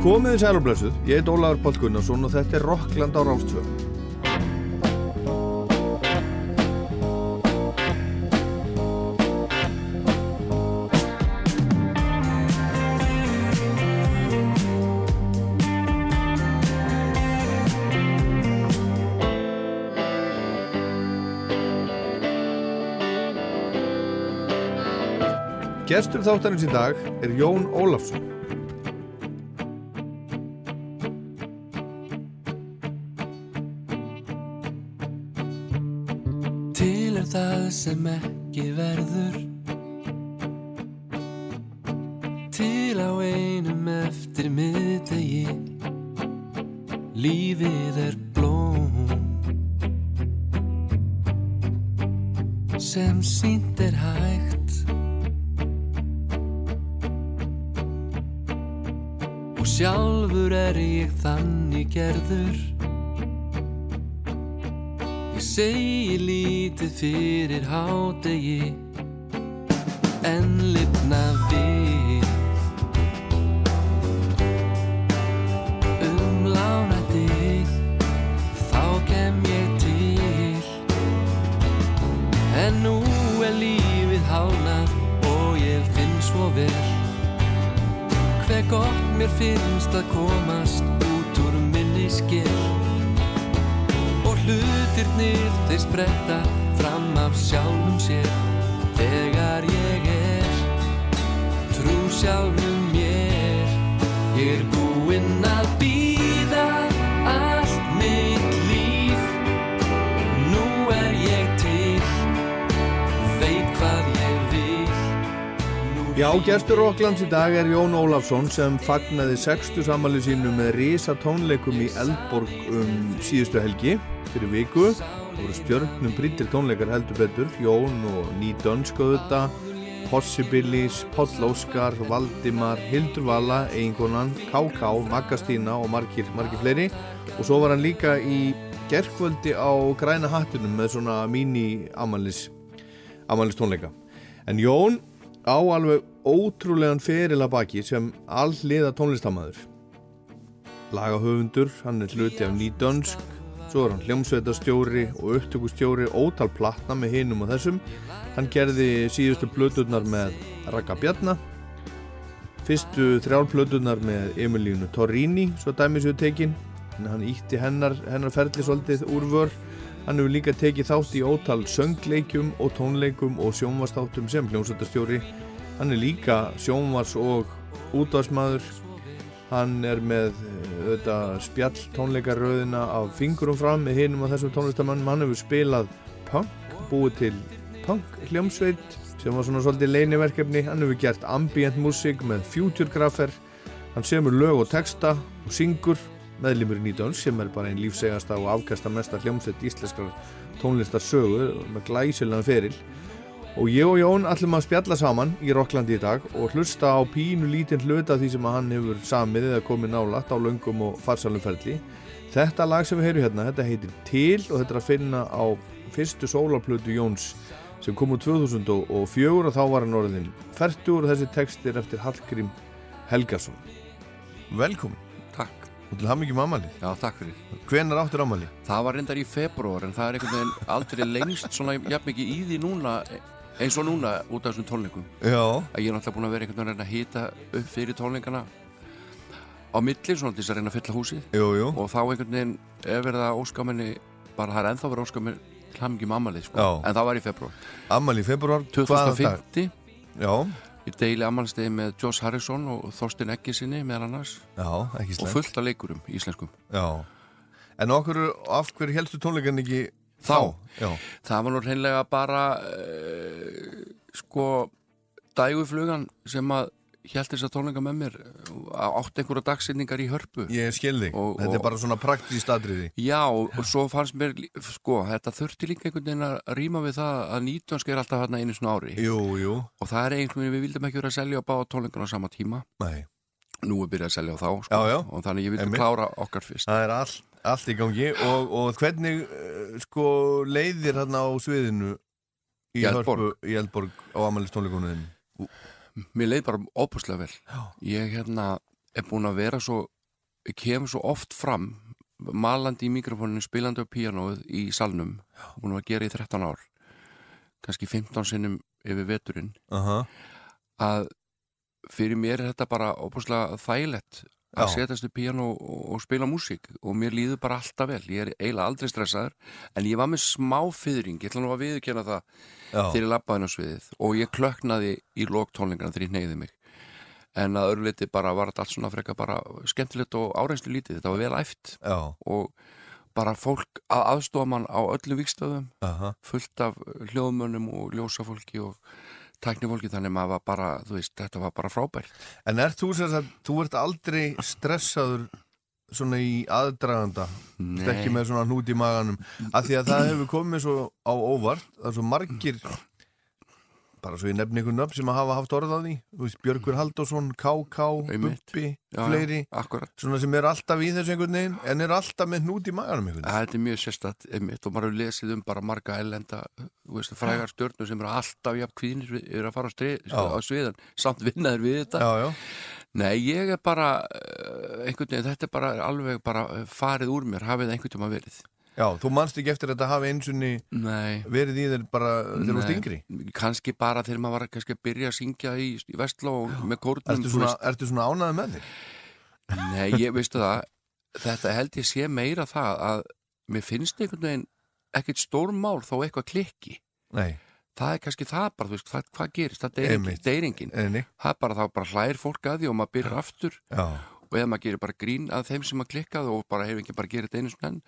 Komiði sælublössuð, ég heit Ólaður Pál Gunnarsson og þetta er Rockland á Rástfjörn. Gestur þáttarins í dag er Jón Ólafsson. Sem ekki verður Til á einum eftir miðdegi. Lífið er blóm Sem sínt er hægt Og sjálfur er ég þannig gerður. Ég segi lítið fyrir it how gestur Rocklands í dag er Jón Ólafsson sem fagnaði sextu sammali sínu með risa tónleikum í Eldborg um síðustu helgi fyrir viku. Það voru stjörnum brítir tónleikar heldur betur, Jón og Ný Dönskauða, Possibilis, Páll Óskar, Valdimar, Hildur Vala, eiginkonan, K.K., Magastína og margir, margir fleiri. Og svo var hann líka í gerkvöldi á græna hattunum með svona mini-amalis tónleika. En Jón á alveg ótrúlegan feril að baki sem alliða tónlistamæður lagahöfundur, hann er hluti af nýdönsk svo er hann hljómsveitastjóri og upptökustjóri ótal platna með hinum og þessum. Hann gerði síðustu plöturnar með Raka Bjarna fyrstu þrjár plöturnar með Emilínu Torrini svo dæmis við tekin. Hann ítti hennar, hennar ferli svolítið úr vör Hann hefur líka tekið þátt í ótal söngleikjum og tónleikum og sjónvastáttum sem hljómsveitastjóri. Hann er líka sjónvars og útvarsmaður. Hann er með þetta, spjall tónleikaröðina af fingurum fram með hinum og þessum tónlistamannum. Hann hefur spilað punk, búið til punk hljómsveit sem var svona svolítið leiniverkefni. Hann hefur gert ambient músík með futuregraffer. Hann semur lög og texta og syngur meðlimur í Nýdöns sem er bara einn lífsegasta og afkasta mesta hljómsveit íslenskar tónlistarsögu með glæsilegan feril. Og ég og Jón ætlum að spjalla saman í Rocklandi í dag og hlusta á pínu lítinn hluta því sem hann hefur samið eða komið nálat á löngum og farsalum ferli. Þetta lag sem við heyrum hérna, þetta heitir Til og þetta er að finna á fyrstu sólarplötu Jóns sem kom úr 2004 og þá var hann orðin færtur og þessi tekstir eftir Hallgrím Helgason. Velkomin. Og til ham ekki mamali Já, takk fyrir. Hvenar áttur ámali? Það var reyndar í februar en það er einhvern veginn aldrei lengst svona jafn mikið í því núna eins og núna út af þessum tónleikum. Já, Að ég er náttúrulega búin að vera einhvern veginn að reyna að hýta upp fyrir tónleikana á milli svona til þess að reyna að fylla húsið jú, jú og þá einhvern veginn er verið að óska minni bara það er ennþá verið að óska minni hlammingi mammalið sko. Já. En það var í februar. Ammali í februar hvaða dag? 2050 Já, ég deili ammalstegi með Joss Harrison og Þorstin Eggi sinni meðal annars. Já, ekki og slemt fullt af leikurum íslenskum. Já. En okkur, af hverju helstu tónleikan ekki Þá? Já, Það var nú reynlega bara uh, sko dæguflugan sem að hjælt þess að tónleika með mér átt einhverja dagsynningar í hörpu. Ég skil þig. Og- Þetta er og- bara svona praktískt atriði. Já, og og svo fannst mér sko, þetta þurfti líka einhvern veginn að rýma við það að nýtjónsk er alltaf hérna einu svona ári. Jú, jú, og það er einhvern veginn, við vildum ekki vera að selja á báða tónleikana á sama tíma. Nei. Nú er byrjað að selja á þá sko, Já, já. og þannig ég vildi Einmitt. klára okkar fyrst. Það er allt, allt í gangi. Og, og hvernig uh, sko leiðir hérna á sviðinu í. Hörpu, í Eldborg á Amalist tónleikunum Mér leið bara óbúslega vel. Já. Ég hérna er búin að vera svo kemur svo oft fram malandi í mikrofóninu, spilandi á píanóið í salnum, búin að gera í 13 ár. Kannski 15 sinnum yfir veturinn. Aha. að fyrir mér er þetta bara óbúslega þægilegt að setjast upp píanó og, og spila músík og mér líður bara alltaf vel ég er eiginlega aldrei stressaður en ég var með smá fyrring, ég ætla nú að viðurkenna það Já. þegar ég labbaði inn á sviðið og ég klöknaði í lók tónleikana þegar ég neyði mig en að öðru liti bara var þetta allt svona freka bara skemmtilegt og áreinslu lítið þetta var vel æft Já. og bara fólk að aðstofa mann á öllum vikstöðum Aha. fullt af hljóðmönnum og ljósafólki og tæknifólki þannig maður bara, þú veist, þetta var bara frábært. En er þú sem sagt, þú ert aldrei stressaður svona í aðdraganda? Ekki með svona hnút í maganum? Af því að það hefur komið svo á óvart það er svo margir bara svo ég nefni einhvern nöfn sem að hafa haft orð á því. Björgur Halldórsson, KK, Einmitt. Bubbi, Já, fleiri. já, svona sem er alltaf í þessu einhvern veginn en er alltaf með hnút í maganum einhvern veginn. Þetta er mjög einmitt og maður hefur lesið um bara marga ellenda veist, frægar stjórnur sem eru alltaf jafn kvíðnir við- eru að fara á, strið, Já. á sviðan samt vinnaður við þetta. Já, já, Nei, ég er bara eh, einhvern veginn, þetta er bara alveg bara farið úr mér, hafið einhvern tíma verið já, þú manst ekki eftir að þetta hafi einsunni Nei, verið í þér bara þegar þú stingri kannski bara þegar maður var kannski að byrja að syngja í, í Vestló og með kórnum Ertu svona, veist. svona ánæði með þig? Nei, ég veistu það þetta held ég sé meira það að mér finnst einhvern veginn ekkert stórmál þó eitthvað klikki. Nei, það er kannski það bara, þú veist, hvað, hvað gerist? Það er deyringin. Það er bara þá bara hlæðir fólk að því og maður byrjar aftur. Já, og eða maður gerir bara grín að þeim sem maður klikkað og bara hefur ekki bara þetta einu svona enn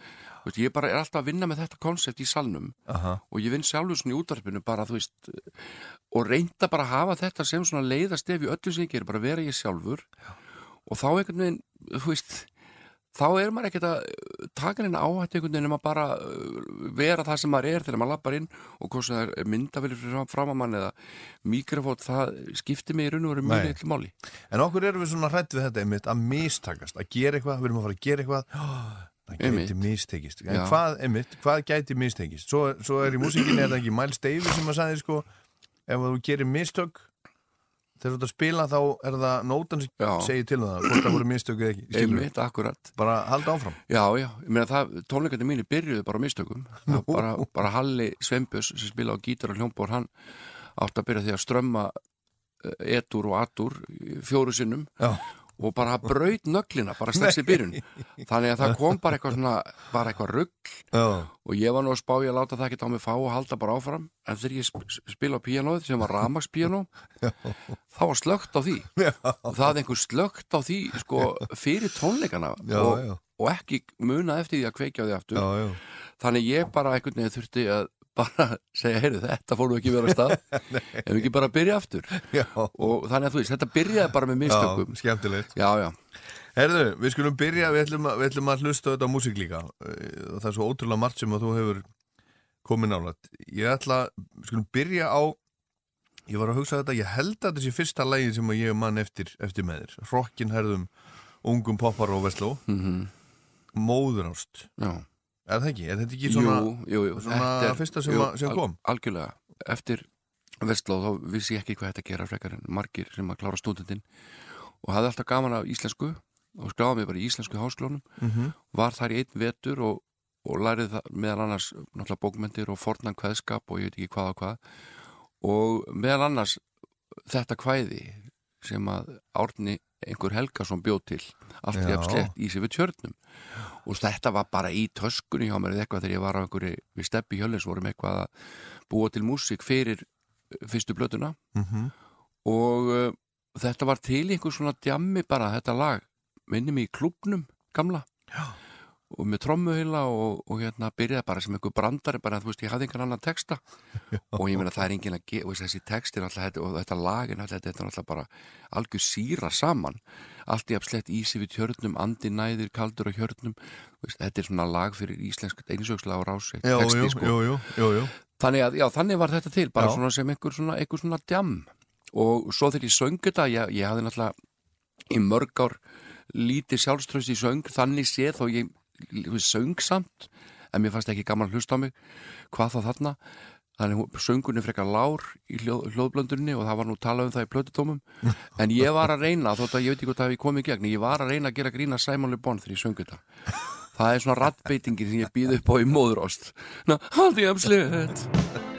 Þú veist, ég bara er alltaf að vinna með þetta konsept í salnum. Aha, og ég vinn sjálfur svona í útvarpinu bara þú veist og reynda bara að hafa þetta sem svona leiðast ef í öllu sem ég gerir, bara vera ég sjálfur. Já. og þá einhvern veginn þú veist, þá er maður ekkert að uh, taka neina áhættu einhvern veginn um að bara uh, vera það sem maður er þegar maður lappar inn og hvort sem það er myndavilir fram, að mann eða mikrofót, það skiptir mig í raun og veru mjög litlu máli. En okkur erum við svona hrætt við þetta einmitt að mistakast, að gera eitthvað, við erum að fara að gera eitthvað. Það gæti mistekist. En hvað, einmitt, hvað gæti mistekist? Svo, svo er í músikinni, það ekki Miles Davis sem að sagði sko, ef þú gerir mistök þegar þú ert að spila þá er það nótan sem segir til um það hvort það voru mistök eða ekki, einmitt, akkurat. Bara halda áfram. Já, já, ég meina það, tónleikandi mínir byrjuðu bara mistökum. Bara, bara Halli Sveinbjörns sem spila á gítar og hljómbor hann átt að byrja því að strömma eh, etur og atur fjóru sinnum. Já. Og bara braut nöglina bara í byrjun. Þannig að það kom bara eitthvað svona bara eitthvað rugg Já, og ég var nú að spá ég að láta það ekki á mig fá og halda bara áfram. En þegar ég sp spila á píanóð sem var ramagspíanó þá var slögt á því. Og það er einhver slögt á því sko fyrir tónleikana já, og, já, og ekki muna eftir því að kveikja á því aftur. Já, já. þannig ég bara veginn þurfti að bara segja, heyrðu þetta fór nú ekki vera að stað ef ekki bara byrja aftur já. og þannig að þú veist, þetta byrjaði bara með Já, mistökum skemmtilegt já, já, Herðu, við skulum byrja, við ætlum að, við ætlum að hlusta þetta á músík líka Eh, og það er svo ótrúlega margt sem að þú hefur komið nálat. Ég ætla, við skulum byrja á, ég var að hugsa þetta, ég held að þetta sé fyrsta lægið sem að ég mann eftir, eftir með þér. Rokkin herðum, ungum poppar og vesló, mm móðurást. já. Er það ekki? Er þetta ekki svona, jú, jú, jú, svona fyrsta sem, sem al- kom? algjörlega, eftir Vestló þá vissi ég ekki hvað þetta gera frekar en margir sem að klára stúdendin og hafði alltaf gaman af íslensku og skráði mig bara í íslensku háskólunum Mm var þar í einn vetur og, og lærið það meðal annars náttúrulega bókmyndir og fornan kveðskap og ég veit ekki hvað og hvað. Og meðal annars þetta kvæði sem að Árni einhver Helgason bjóð til allt Já. jafn slett í sig við tjörnum og þetta var bara í töskunni hjá mér eða eitthvað þegar ég var á einhverju við steppi hjölins vorum eitthvað að búa til músík fyrir uh, fyrstu blötuna -hmm. og uh, þetta var til einhver svona djammi bara þetta lag minni mig í klubnum gamla Já. Og með trommuhila og, og hérna byrjaði bara sem einhver brandari bara þú veist ég hafði einhvern annan texta og ég meina það er enginn að gefa þessi textir alltaf þetta, og þetta lagin alltaf þetta er alltaf bara algjör síra saman allt í abslett ísi við tjörnum andi næðir kaldur á hjörnum veist, þetta er svona lag fyrir íslensk einsökslega á rási Jú, texti, jú, sko. jú, jú. Þannig að, já, þannig var þetta til, bara Já. svona sem einhver svona, einhver svona djam og svo þegar ég söng þetta, ég, ég hafði náttúrulega í mörg ár lítið sjálfströst í söng, þannig séð þó ég, ég söng samt, en mér fannst ekki gaman að hlusta á mig, hvað þá þarna? Þannig söngunni frekar lár í hljóð, hljóðblöndunni og það var nú talað um það í plötutómum. En ég var að reyna, þótt að ég veit ekki hvað það hefði komið gegn, ég var að reyna að gera grína Simon Le Bon þegar ég söngu þetta. Það er svona rattbeitingin sem ég býð upp á í móðurost Ná, haldi ég absolutt Haldi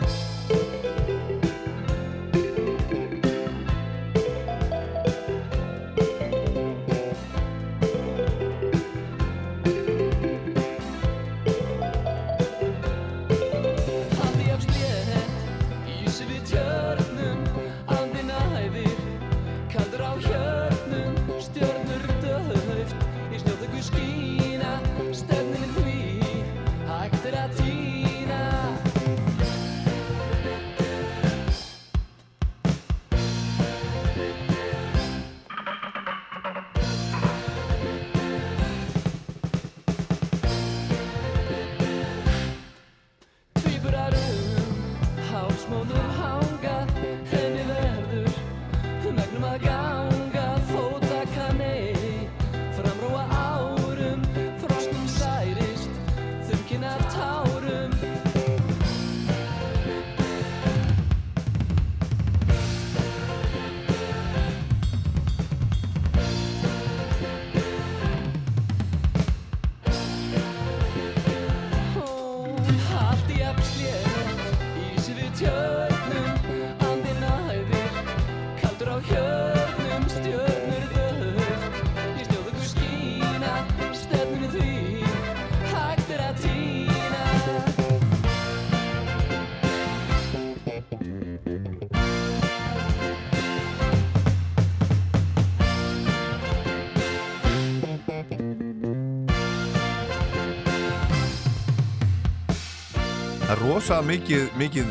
rosa mikið, mikið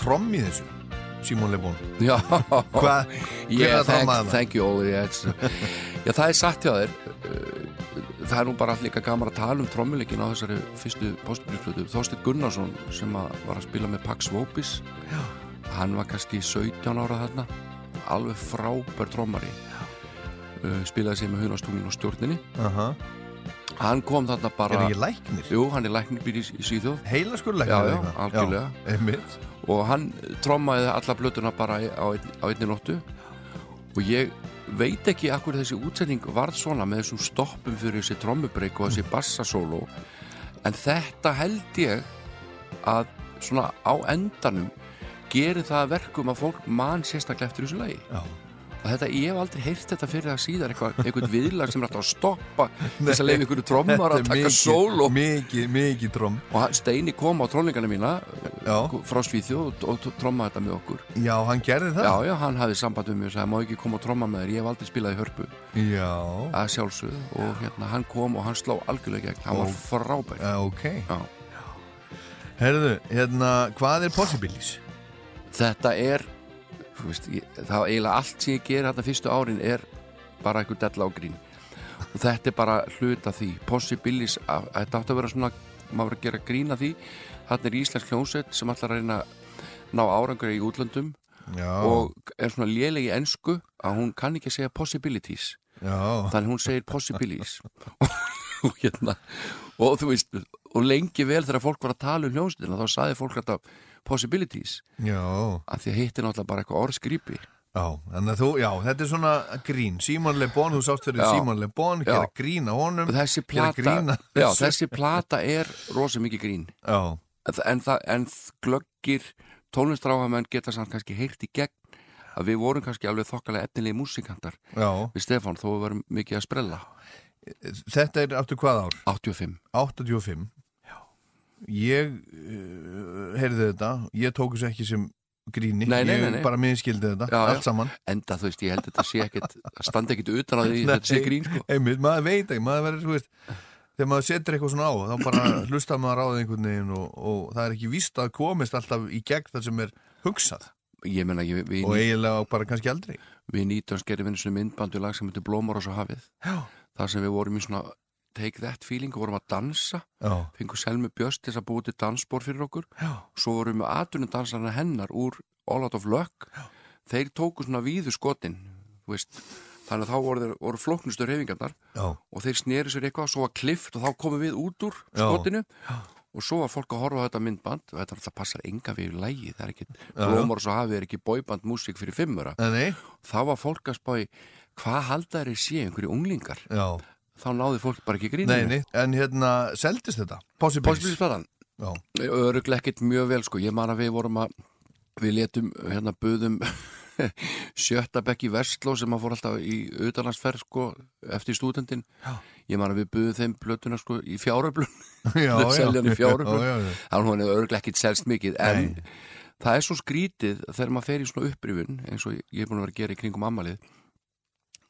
tromm í þessu Simon Le Bon. Já, hver yeah, thank, thank you Óli yeah, Já, það er satt hjá þér. Uh, Það er nú bara líka gaman að tala um trommuleikin á þessari fyrstu postbyrjusflötu Þorsteinn Gunnarsson sem að var að spila með Pax Vopis. Hann var kannski 17 ára þarna Alveg frábær trommari. Uh, Spilaði sig með hunastungin og stjórninni. Aha. Hann kom þarna Er bara ekki læknir? Jú, hann er læknir í, í Svíþjóð Heila Já, læknir já, algjörlega. Einmitt og hann trommaði alla blötuna bara á, ein, á einni nóttu og ég veit ekki akkur þessi útsending varð svona með þessum stoppum fyrir þessi trommubreik og þessi bassasóló en þetta held ég að svona á endanum gerir það að verkum að fólk mann sérstaklega eftir þessu lagi Já. Og þetta, ég hef aldrei heyrt þetta fyrir það síðar eitthvað, viðlag sem er alltaf að stoppa þess að leiða einhverju trommar að taka sól og, Mikið, mikið tromm. Og Steini kom á trónleikana mína Já. frá Svíþjóð og, trommaði þetta með okkur. Já, hann gerði það? Já, já, hann hafði samband um mig og sagði, má ekki koma og tromma með þér, ég hef aldrei spilað í hörpu. Já, að sjálfsögðu. Og hérna, hann kom og hann sló algjörlega gegn, hann var Ó. frábær. Já, ok. Já. Herðu, hérna, hvað er Possibilities? Þetta er, veist, ég, það eiginlega allt sem ég ger þetta fyrstu árin er bara einhver della á grín. Og þetta er bara hluta því Possibilities, að- þetta átti að vera svona maður að gera grína því. Þarna er Íslensk hljónsett sem allar að reyna að ná árangur í útlöndum Já, og er svona léleg í ensku að hún kann ekki að segja possibilities. Já, þannig hún segir possibilities. Og hérna og þú veist, og lengi vel þegar fólk var að tala um hljónstina þá saði fólk þetta possibilities, já, af því að hitt er náttúrulega bara eitthvað orðskrýpi já Þannig að þú, já, þetta er svona grín. Simon Le Bon, þú sást fyrir. Simon Le Bon Gera grín á honum þessi plata, að já, þessi plata er rosa mikið grín. Já, en, en, glöggir tónlistráhamenn geta samt kannski heyrt í gegn að við vorum kannski alveg þokkalega efnilegi músikantar já. við Stefán þó við varum mikið að sprella. Þetta er aftur hvað ár? 85 85 Já Ég uh, heyrði þetta. Ég tók þessu ekki sem gríni. Nei, nei, Ég nei, nei. bara minnskildi þetta, Já, allt saman. Enda þú veist, ég held að þetta sé ekkit að standa ekkit utan á því þetta sé grín sko. Einmitt, maður veit ekki, maður verður, þú veist þegar maður setur eitthvað svona á, þá bara hlustar maður á það einhvern veginn og, og það er ekki víst að komist alltaf í gegn það sem er hugsað. Ég menna, ég, við, og eiginlega bara kannski aldrei. við nýtjans gerum einu svona myndbandu lag sem heitir Blómar og svo hafið. Já, þar sem við vorum í svona take that feeling og vorum að dansa já, fengum Selmi Bjöst til að búið til dansbor fyrir okkur. Já, svo vorum við með aðtunum dansarna hennar úr All Out of Luck. Já. þeir tóku svona víðu skotin þannig að þá voru, þeir- voru flóknustu reyfingarnar já, og þeir sneri sér eitthvað svo var klift og þá komum við út úr Já. skotinu. Og svo var fólk að horfa á þetta myndband og þetta náttúrulega passar enga við í lægi það er ekki, blómor svo hafið er ekki bóiband músík fyrir fimmura, þá var fólk að spá í hvað haldar er sé einhverju unglingar? Já þá náði fólk bara ekki gríninu Nei, nei, en hérna, seldist þetta? Possibilities Já, öruglega ekkert mjög vel sko ég man að við vorum að við letum hérna buðum sjötta bekk í Vestló sem að fór alltaf í auðalansferð sko eftir stúdendin Já. ég man að við buðum þeim blötuna sko í fjáröflun já, Þeir selja hann í fjáröflun. Já, já, já. þannig er öruglega ekkert selst mikið en Nei. það er svo skrítið þegar maður fer í svona upprifun eins og ég er búin að vera að gera í kringum ammalið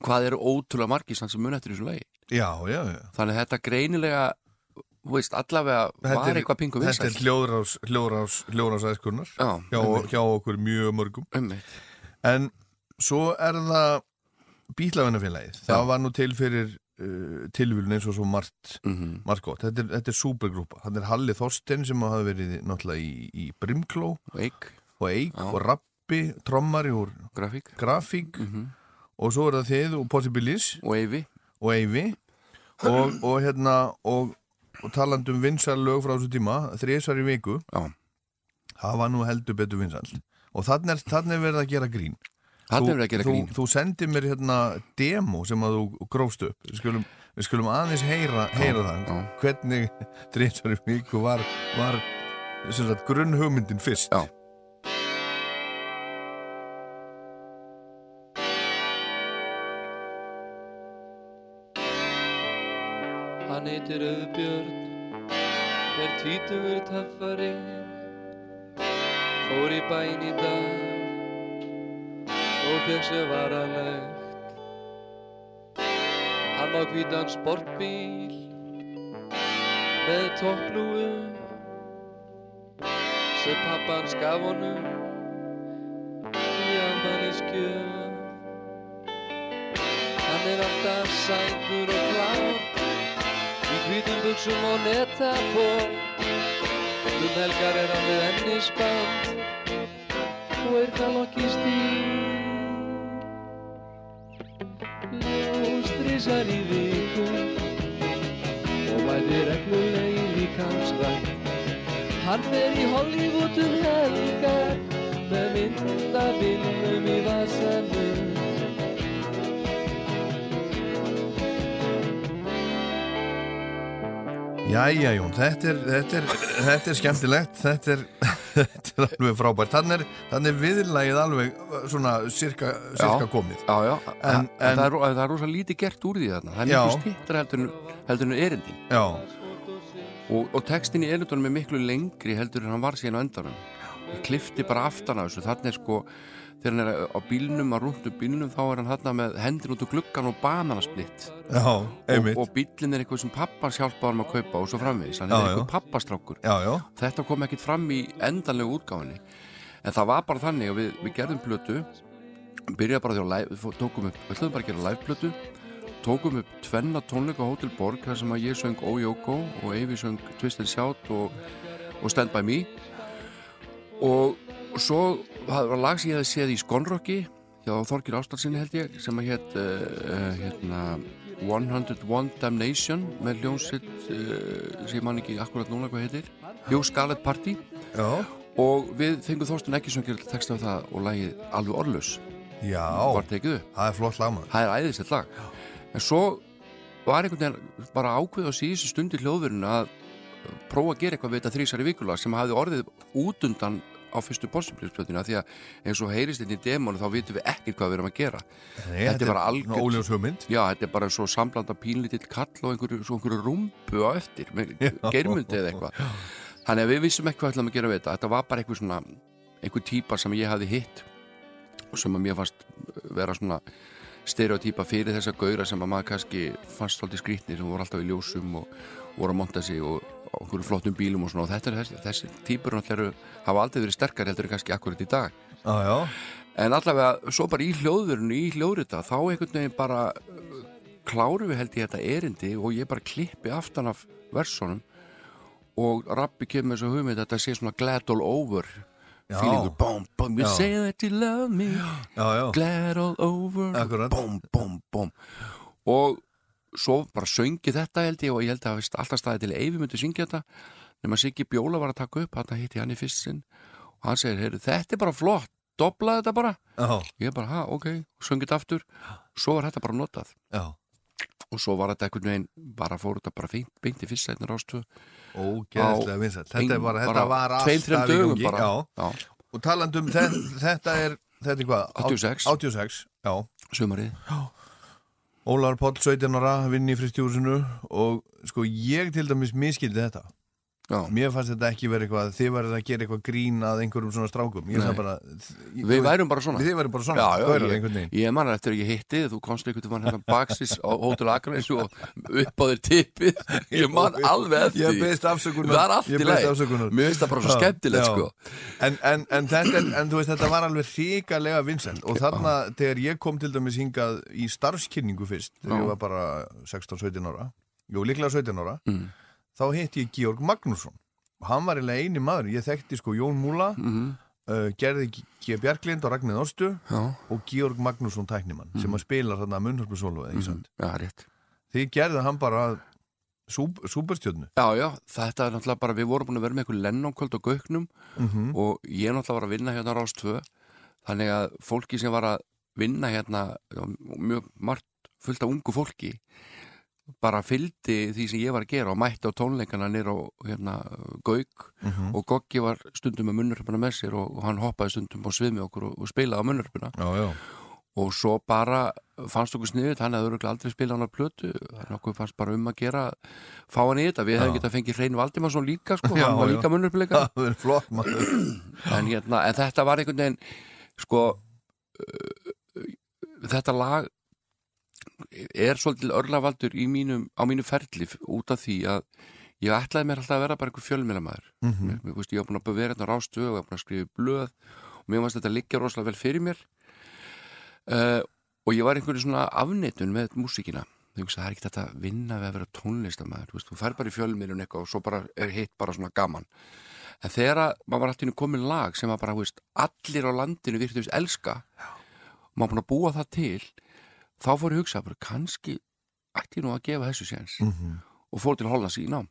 hvað eru ótrúlega margir sem mun eftir þessu lagi? Já, já, já. Þannig að þetta greinilega veist, allavega Þetta var er- eitthvað pingu Þetta er hljóðrás, hljóðrás, hljóðrás Já, hjá, hjá okkur mjög mörgum. Einmitt. En svo er það Bílavinnafélagið Það var nú til fyrir uh, tilvílun eins og svo margt, Mhm. margt gott Þetta er, þetta er supergrúpa Þetta er Halli Þorstein sem hafa verið náttúrulega í, í Brimkló og Eik. Já. og Rappi Trommari úr grafík. Grafík. Mm og svo er það þið og Possibilis. Og Eyvi. Og og, og hérna og, og talandi um vinsal lög frá þessu tíma þrísvar í viku. Já. það var nú heldur betur vinsal og þannig er, þannig er verið að gera grín. Þú- er verið að gera þú, grín. þú sendir mér hérna demo sem að þú grófst upp. Við skulum, við skulum aðeins heyra, heyra það já. hvernig þrísvar í viku var, var sem sagt, grunn hugmyndin fyrst. Já. Hann heitir Auðbjörn, er tvítugur töffari, fór í bæn í dag og fekk sér varalegt. Hann á hvítan sportbíl með topplúu sem pappans gaf honum í afmæliskjöf. Hann er alltaf sætur og klár hvítum buksum og netaból Um helgar er hann við ennisband. Og er galokki stíl Ljóstrísar í viku. Og mæti regluleg í líkansrætt Hann fer í Hollywood um helgar. Með myndavillum í vasanum Jæja Jón, þetta er, þetta er, þetta er skemmtilegt, þetta er, þetta er alveg frábært, þannig er, er viðlagið alveg uh, svona cirka, cirka komið. Já, já, En- en, en, það, er, það er rosa lítið gert úr því þarna. Það er Já. miklu stýttra heldur, en- erindin. Já, og, og textin í erindunum er miklu lengri heldur en hann var síðan á endanum. Ég klifti bara aftan á þessu. Þannig er sko, þegar hann er á bílnum að rúntu bílnum, þá er hann þarna með hendur út úr gluggan og bananasplitt já, og, og bílinn er eitthvað sem pappans hjálpaði hann að kaupa og svo framvegis, hann Já, er eitthvað pappastrákur. Já, já, þetta kom ekkit fram í endanlegu útgáfinni en það var bara þannig að við, við gerðum plötu byrjaði bara fó- tókum upp við ætlum bara að gera live plötu tókum upp tvenna tónleika á Hotel Borg þar sem að ég söng Ójókó og Eyvi söng Twist and Shout og, og Stand By Me. Og svo það var lag sem ég hefði séð í Skonrocki hjá Þorgir Ástarsinni held ég sem að hétt uh, uh, hérna 101 Damnation með hljónsitt uh, sem ég man ekki akkurat núna hvað heitir. Jú Scarlet Party. Já, og við fengum Þorsten ekki sem gerir texta af það og lagið alveg orðlaus. Já, það er flott lag það er æðislegt lag. En svo var einhvern veginn bara ákveð á síðustu stundi hljóðverun að prófa að gera eitthvað við þetta þrísari vikula sem hafði orðið útundan á fyrstu possibilities-plötuna því að eins og heyrist þetta í demónu þá vitum við ekkert hvað við erum að gera. Nei, Þetta er bara hugmynd. já, þetta er bara svo samblanda pínlítill kall og einhverju, einhverju rúmbu á eftir með geirmundi eða eitthvað. Þannig að við vissum ekki hvað ætlum að gera við þetta. Þetta var bara einhver svona einhver típa sem ég hafði hitt og sem að mér fannst vera svona stereotýpa fyrir þessa gaura sem að maður kannski fannst svolítið skrýtnir sem voru alltaf í ljósum og voru að monta sig og einhverju flottum bílum og svona og þetta er þessi, þessi típur náttúrulega hafa aldrei verið sterkar heldur en kannski akkurat í dag. Já, já, En allavega, svo bara í hljóðverunu, í hljóðrita, þá einhvern veginn bara uh, kláru við held ég þetta erindi og ég bara klippi aftan af versónum og Rappi kemur þessu hugmynd að þetta sé svona glad all over feelingur, bom, bom, you Já. say that you love me. Já, já, glad all over. Akkurat. bom, bom, bom. Og svo bara söngi þetta held ég og ég held að alltaf staði til að Eyvi myndi syngja þetta. Nema Siggi Bjóla var að taka upp hann hitti hann í fyrst sinn og hann segir, heyrðu, þetta er bara flott doblaði þetta bara, Já, ég bara, ha, ok. Söngið aftur, svo var þetta bara notað. Já. Og svo var þetta einhvern veginn bara fór þetta bara beint, beint í fyrst sætnar ástöð Ógeðslega vinsælt. Þetta, bara, þetta var alltaf í gangi. Já, já, og talandum þetta, er Þetta er hvað? 86. 86, já. Sumarið Ólar Páll 17 ára, vinn í fristjúsinu og sko ég til dæmis miskildi þetta já. Mér fannst þetta ekki verið eitthvað þið verið að gera eitthvað grín að einhverjum svona strákum. Bara við værum bara svona. Þið verið bara svona, Já, já, ég- Ég man eftir að ég hitti þú komst einhvern veginn hérna baksis á Hótel Akranes og upp á þér tippið. Ég man alveg eftir Ég beðist afsökunar. Það er allt í leið. Mér finnst það bara svo skemmtilegt sko. En, en, en, þetta, en þú veist, þetta var alveg hrikalega vinsælt. Og þarna þegar ég kom til dæmis hingað í starfskynningu fyrst þegar ég var bara 16-17 ára jú, líklega 17 ára Mm. Þá hitti ég Georg Magnússon. Og hann var eiginlega eini maður, ég þekkti sko Jón Múla Mhm. uh, gerði G. Bjarklind og Ragnir Já, og Georg Magnússon tæknimann Mhm. sem að spila þarna munnhörpusólu eða ekki sant já, rétt. Því gerði hann bara súperstjörnu. Já, já, þetta er náttúrulega bara, við vorum búin að vera með eitthvað lennónkvöld og gauknum mm og ég náttúrulega var að vinna hérna á Rás 2 þannig að fólki sem var að vinna hérna, mjög margt fullt af ungu fólki bara fylgdi því sem ég var að gera og mætti á tónleikana nýr á hérna, gauk -hmm. og Goggi var stundum með munnuröpuna með sér og, og hann hoppaði stundum á svið með okkur og, og spilaði á já, og svo bara fannst okkur sniðut, hann hefði örugglega aldrei spilað hann á plötu, að okkur fannst bara um að gera fá hann í þetta, við hefum Já. getað fengið Hrein Valdimarsson líka, sko, Já, hann var líka maður. En, hérna, en þetta var einhvern veginn sko uh, þetta lag er svolítið örlavaldur mínum, á mínu ferli út af því að ég ætlaði mér alltaf að vera bara einhver fjölmiðlamæður mm mm. ég, veist, ég var búin að vera hérna á rástu og ég var búin að skrifa blöð og mér varst þetta liggja rosalega vel fyrir mér. Uh, og ég var einhverju svona afneitun með veist, það er ekki þetta að vinna við að vera tónlistamæður þú, þú fær bara í fjölmiðlun eitthvað og svo bara er hitt bara svona gaman. En þegar að maður var alltaf komin lag sem að bara, veist, allir á landinu virtu veist, elska og maður búin að búa það til þá fór ég að hugsa kannski ætti ég nú að gefa þessu séns. -hmm. og fór til Hollands í nám.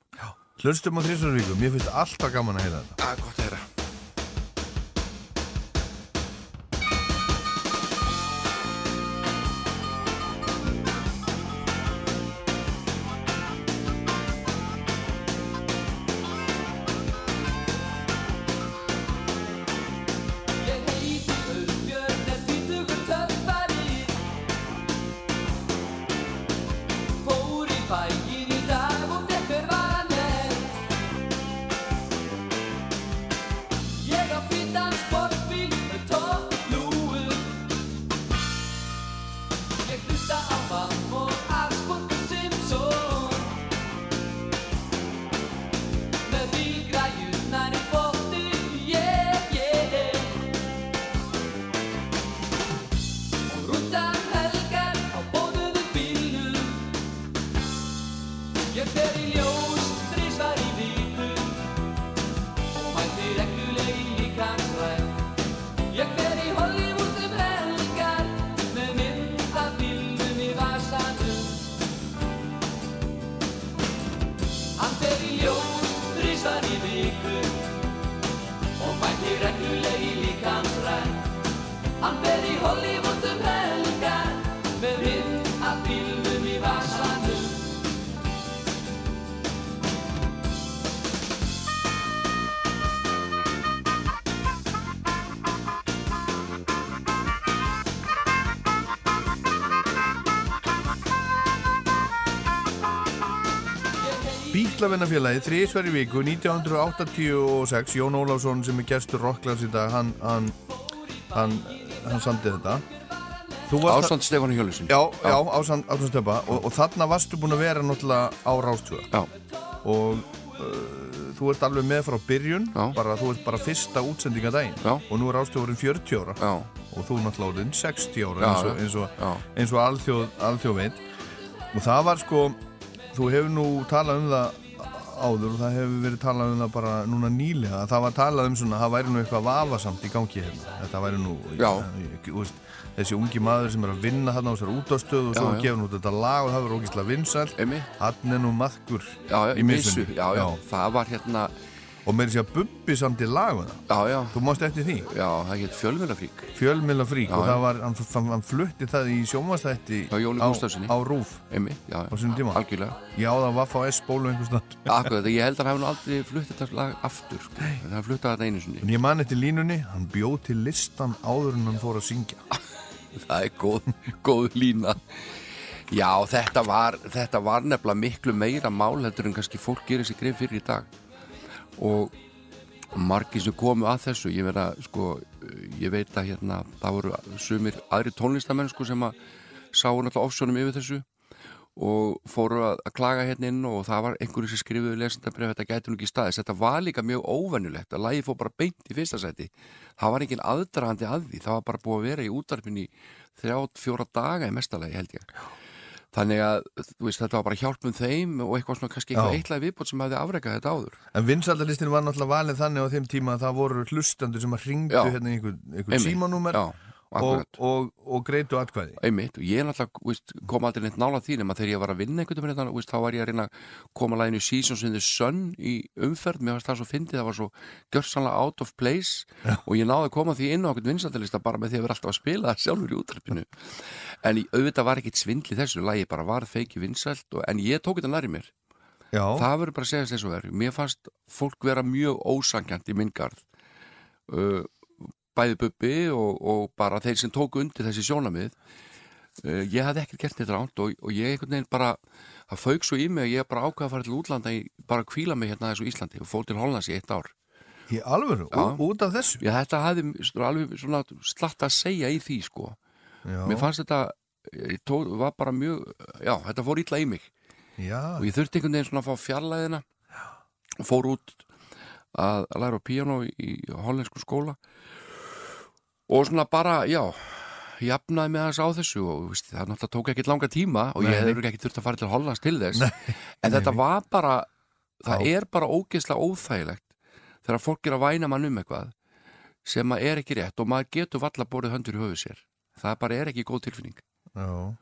Hlustum á þrísarvíku, mér finnst alltaf gaman að heyra þetta. Það er gott að heyra Bíklavinnafélagi, þrísverði viku 1986, Jón Ólafsson sem er gestur Rocklands í dag hann, hann, hann, hann samdi þetta. Ástand Stefán Hjólusin Já, já, ásand, ásand stöpa og, og þarna varstu búin að vera náttúrulega á Rástvö Já. og uh, þú ert alveg með frá byrjun bara, þú ert bara fyrsta útsendinga daginn Já. og nú er Rástvö vorin 40 ára. Já, og þú náttúrulega orðin 60 ára Já, eins og, og, og alþjóð, alþjóð veit. Og það var sko þú hefur nú talað um það áður og það hefur verið talað um það bara núna nýlega það var talað um svona, það væri nú eitthvað vafasamt í gangi hérna, þetta væri nú ég, veist, þessi ungi maður sem er að vinna þarna á þessar útastöð og svo Já, já. gefur nú þetta lag og það verður ógíslega vinsæl Einmitt. hann er nú já, í missu, já, já, það var hérna og meiri sér að bubbi samt í laguna Já, já, þú mást eftir því, já, það get fjölmjölafrík fjölmilla frík Já, og já. það var, hann, hann, flutti það í Jóni á, á Rúf Einmitt, já, algjörlega. Ég á það Vaffa S bólu einhvers staðar. Akkurat, ég held að hann hefði aldrei flutt þetta lag aftur sko. hann fluttaði þetta einu sinni. En ég man eftir línunni, hann bjóð til listan áður en hann fór að syngja. Það er góð, góð lína. Já, þetta var, þetta var nefnilega miklu meira mál heldur en kannski fólk gerir sér greið fyrir í dag og margir sem komu að þessu ég, vera, sko, ég veit að hérna, það voru sumir aðri tónlistamenn sko, sem að sáu náttúrulega ofsjónum yfir þessu og fóru að, að klaga hérna inn og það var einhverju sem skrifuðu lesendabref þetta gæti nú ekki staðis, þetta var líka mjög óvennulegt að lagi fór bara beint í fyrsta sæti. Það var engin aðdragandi að því það var bara búið að vera í útarpin í þrjátt, fjóra daga í mestalagi held ég þannig að veist, þetta var bara hjálpum þeim og eitthvað svona kannski eitthvað eitlaði viðbót sem hafði afrekað þetta áður. En vinsaldalistin var náttúrulega valið þannig á þeim tíma að það voru hlustandur sem að ringdu hérna einhver, símanúmer og, og, og greitu atkvæði. einmitt og ég náttúrulega veist, kom aldrei neitt nála því nema þegar ég var að vinna einhvern veginn hérna, þá var ég að reyna að koma læginu Seasons in the Sun í umferð. Mér fannst það svo fyndið, það var svo gjörsanlega out of place og ég náði að koma því inn á einhvern vinsaldalista bara með því að vera alltaf að spila það sjálfur í útarpinu en í, auðvitað var ekkit svindli þessu lægi bara var feiki vinsald og, en ég tók þetta næri mér. Já, það verður bara að segja þess að mér fannst fólk vera mjög ósangjant í minn garð. Uh, bæði bubbi og, og bara þeir sem tóku undir þessi sjónamið uh, ég hafði ekkert gert þetta ránt og, og ég einhvern veginn bara það fauk svo í mig að ég bara ákvaða að fara til útlanda í, bara að kvíla mig hérna þessu Íslandi og fór til Hollands í eitt ár. Í ú- út af þessu. Já, þetta hafði alveg svona slatt að segja í því sko. Já, mér fannst þetta ég tók, var bara mjög, já, þetta fór illa í mig. Já, og ég þurfti einhvern veginn svona að fá fjarlæðina og fór út að, að læra í, í hollensku skóla og svona bara, já jafnaði með þess á þessu og veist, það náttúrulega tók ekkert langa tíma og ég Nei, hefði ekki þurft að fara til Hollands til þess. En þetta var bara það er bara ógeðslega óþægilegt þegar fólk er að væna mann um eitthvað sem að er ekki rétt og maður getur valla borðið höndur í höfu sér. Það bara er ekki góð tilfinning. Já.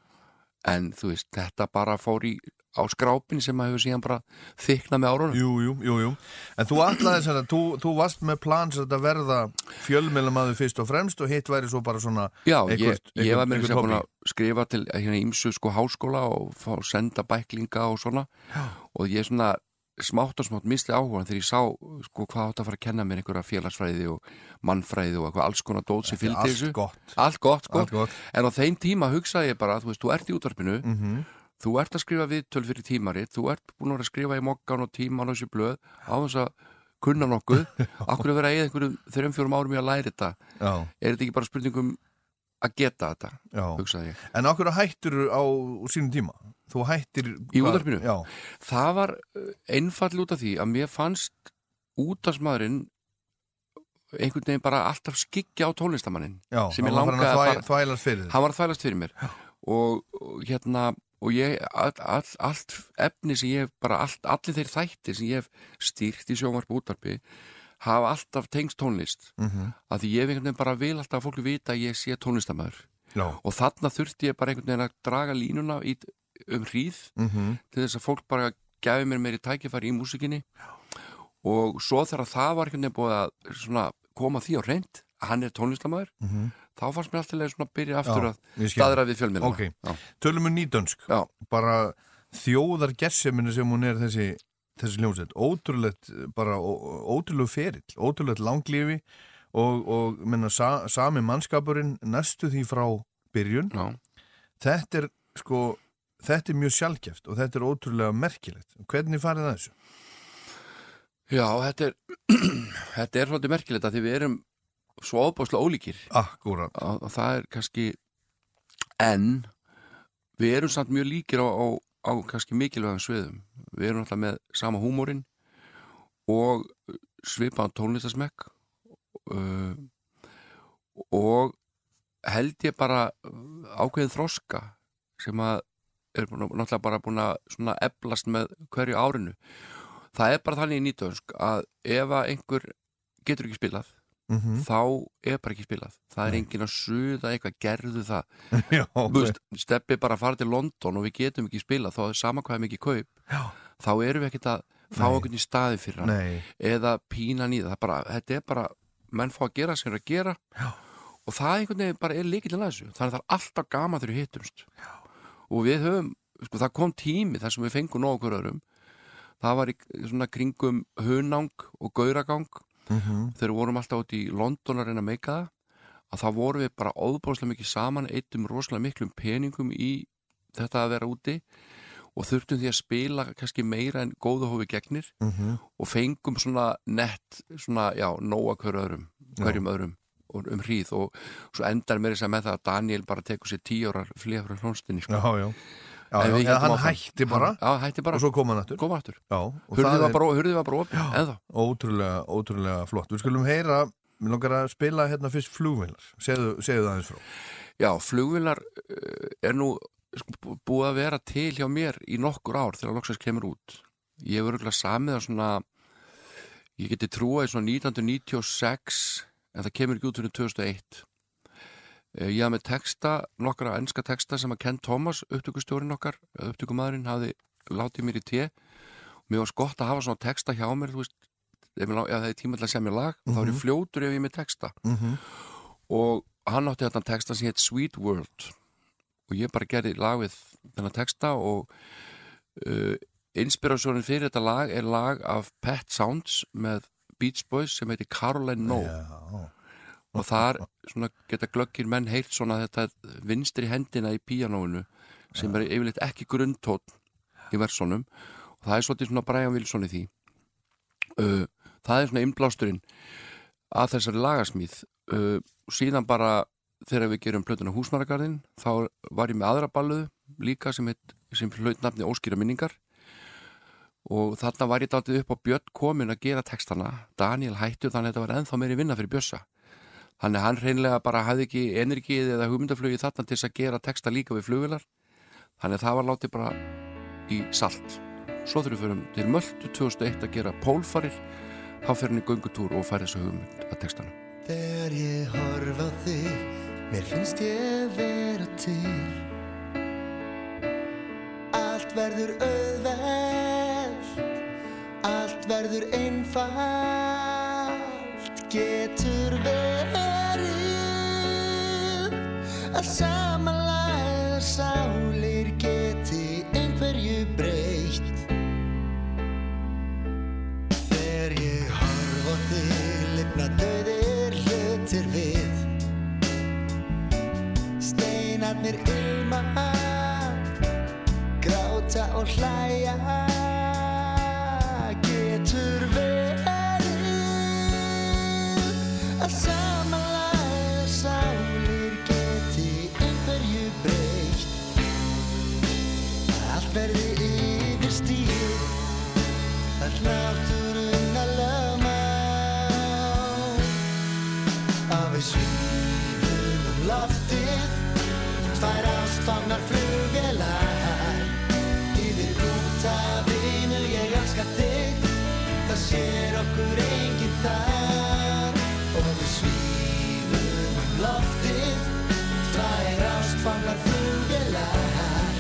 en þú veist, þetta bara fór í á skrápin sem að hefur síðan bara þyknað með árunum Jú, jú, jú, jú. En þú ætlaði þess að þú, þú varst með plan sem þetta verða fjölmjölamæður fyrst og fremst og hitt væri svo bara svona Já, eitthvert- ég, ég var með þess að að skrifa til hérna ímsu sko háskóla og fá senda bæklinga og svona Já. og ég svona smátt og smátt misti áhugan þegar ég sá sko hvað átt að fara að kenna mér einhverja félagsfræði og mannfræði og eitthvað alls konar dót sem fylgdi allt þessu gott. Allt gott, sko Allt gott. En á þeim tíma hugsaði ég bara, þú veist, þú ert í útvarpinu Mhm. Þú ert að skrifa viðtöl fyrir tímarit þú ert búin að að skrifa í mokkan og tíman og þessu blöð á þess að kunna nokkuð. Okkur að vera eða einhverjum þreim fjórum árum í að læra þetta? Já, er þetta ekki bara spurningum að geta þetta, já. hugsaði ég. En okkur hættir á sínum tíma? Þú hættir... Í útvarpinu? Já, það var uh, einfall út af því að mér fannst útastmaðurinn einhvern veginn bara alltaf skikja á tónlistamannin já. Sem ég langaði að að fara- hann var að þvælast fyrir mér. Og, og hérna og ég, all, all, allt efni sem ég hef bara, all, allir þeir þættir sem ég hef stýrt í sjónvarp og útvarpi hafa alltaf tengst tónlist Mhm. af því ég hef einhvern veginn bara vil alltaf að fólki vita að ég sé tónlistamæður Já. og þarna þurfti ég bara einhvern veginn að draga línuna í, um hríð Mhm. til þess að fólk bara gefi mér meiri tækifæri í músikinni og svo þegar það var einhvern veginn búið að svona, koma því á reynd að hann er tónlistamæður Mhm. Þá fannst mér alltaf svona að byrja aftur að staðra við fjölmiðla Ok. Tölum um nýdönsk. Bara þjóðar gesseminu sem hún er þessi, þessi hljómsveit. Ótrúlegt, bara ótrúlegu ferill, ótrúlegt langlífi og, og minna, sa, sami mannskapurinn næstu því frá byrjun. Já. Þetta er sko, þetta er mjög sjálfgeft og þetta er ótrúlega merkilegt. Hvernig farið það þessu? Já, þetta er þetta er svolítið merkilegt að því við erum svo ábáslega ólíkir. Akkúrat. og, og það er kannski en við erum samt mjög líkir á, á, á kannski mikilvægum sviðum. Við erum alltaf með sama húmórin og svipaðan tónlistasmekk uh, og held ég bara ákveðið þroska sem að er náttúrulega bara búin að svona eflast með hverju árinu. Það er bara þannig í nýtönsk að ef að einhver getur ekki spilað mm þá er bara ekki spilað. Það er engin að suða eitthvað, gerðu það. Já, veist, steppi bara að fara til London og við getum ekki spilað þá er sama hvað mikið kaup Já. þá erum við ekkert að fá okkur í staði fyrir hann Nei, eða pína nýða, það. Bara, þetta er bara menn fá að gera sem er að gera Já. og það einhvern veginn bara er líkillin að þessu. Þannig að það er alltaf gaman þegar við hittumst. Og við höfum, sko það kom tími þar sem við fengum nóg okkur öðrum. Það var í svona kringum hunang og gauragang mm þegar við vorum alltaf út í London að reyna að meika það að þá vorum við bara óbúrslega mikið saman eittum rosalega miklum peningum í þetta að vera úti og þurftum því að spila kannski meira en góða hófi gegnir Mhm. og fengum svona nett svona, já, nóa hver öðrum hverjum öðrum og um hríð og svo endar mér þess að með það að Daniel bara tekur sér tíu ára flýja frá hlónstinni sko. já, já Já, En já, hann hætti bara Hann- Já, hætti bara, og svo kom hann aftur. Koma aftur. Já, Hurðið var bara, bara opið, eða ótrúlega, ótrúlega flott. Við skulum heyra, við langar að spila hérna fyrst flugvilar Segðu, segðu það eins frá. Já, flugvilar uh, er nú sko, bú- búið að vera til hjá mér í nokkur ár þegar loksast kemur út. Ég hefur örgulega samið að svona, ég geti trúað í svona 1996 en það kemur ekki út fyrir 2001. Eh, Ég hafði með texta, nokkra ennska texta sem að Ken Thomas, upptökustjórin okkar, upptökumadurinn, hafði látið mér í té. Mér var gott að hafa svona texta hjá mér, þú veist, ef mér það er tíma til að semja lag, þá er ég fljótur ef ég er með texta. Mm -hmm. og hann átti þetta texta sem heit Sweet World. Og ég bara gerði lag við þennan texta og uh, inspirasjónin fyrir þetta lag er lag af Pet Sounds með Beach Boys sem heitir Caroline No Já, og þar svona, geta glöggir menn heyrt svona þetta vinstri hendina í píanóinu sem er yfirleitt ekki grundtótt í versónum og það er svolítið svona Brian Wilson í því. Uh, það er svona innblásturinn að þessari lagasmíð. Uh, og síðan bara þegar við gerum plötuna Húsmaragarðin þá var ég með aðra balluðu líka sem, sem hlaut nafni Óskýra minningar. Og þarna var ég dálítið upp á Björn komin að gera textana. Daniel hættu þannig að þetta var ennþá meiri vinna fyrir Bjössa Að hann reynlega bara hafði ekki energið eða hugmyndaflugi þarna til þess að gera texta líka við flugvilar. Þannig að það var látið bara í salt. Svo þurfum við fyrir til Möldu 2001 að gera pólfarir, þá fyrir hann í göngutúr og færi þessu hugmynd að textana. Þegar ég horf á þig, mér finnst ég vera til Allt verður auðvelt, allt verður einfalt Getur verið að samanlæða sálir geti einhverju breytt. Þegar ég horf á þig lifna döðir hlutir við. Steinarnir ilma Gráta og hlæja. Getur verið. Að samanlæða tvær ástfangnar flugvelar yfir út af vinu ég elska þig. Það sér okkur enginn þar. Og við svífum um loftið. Tvær ástfangnar flugvelar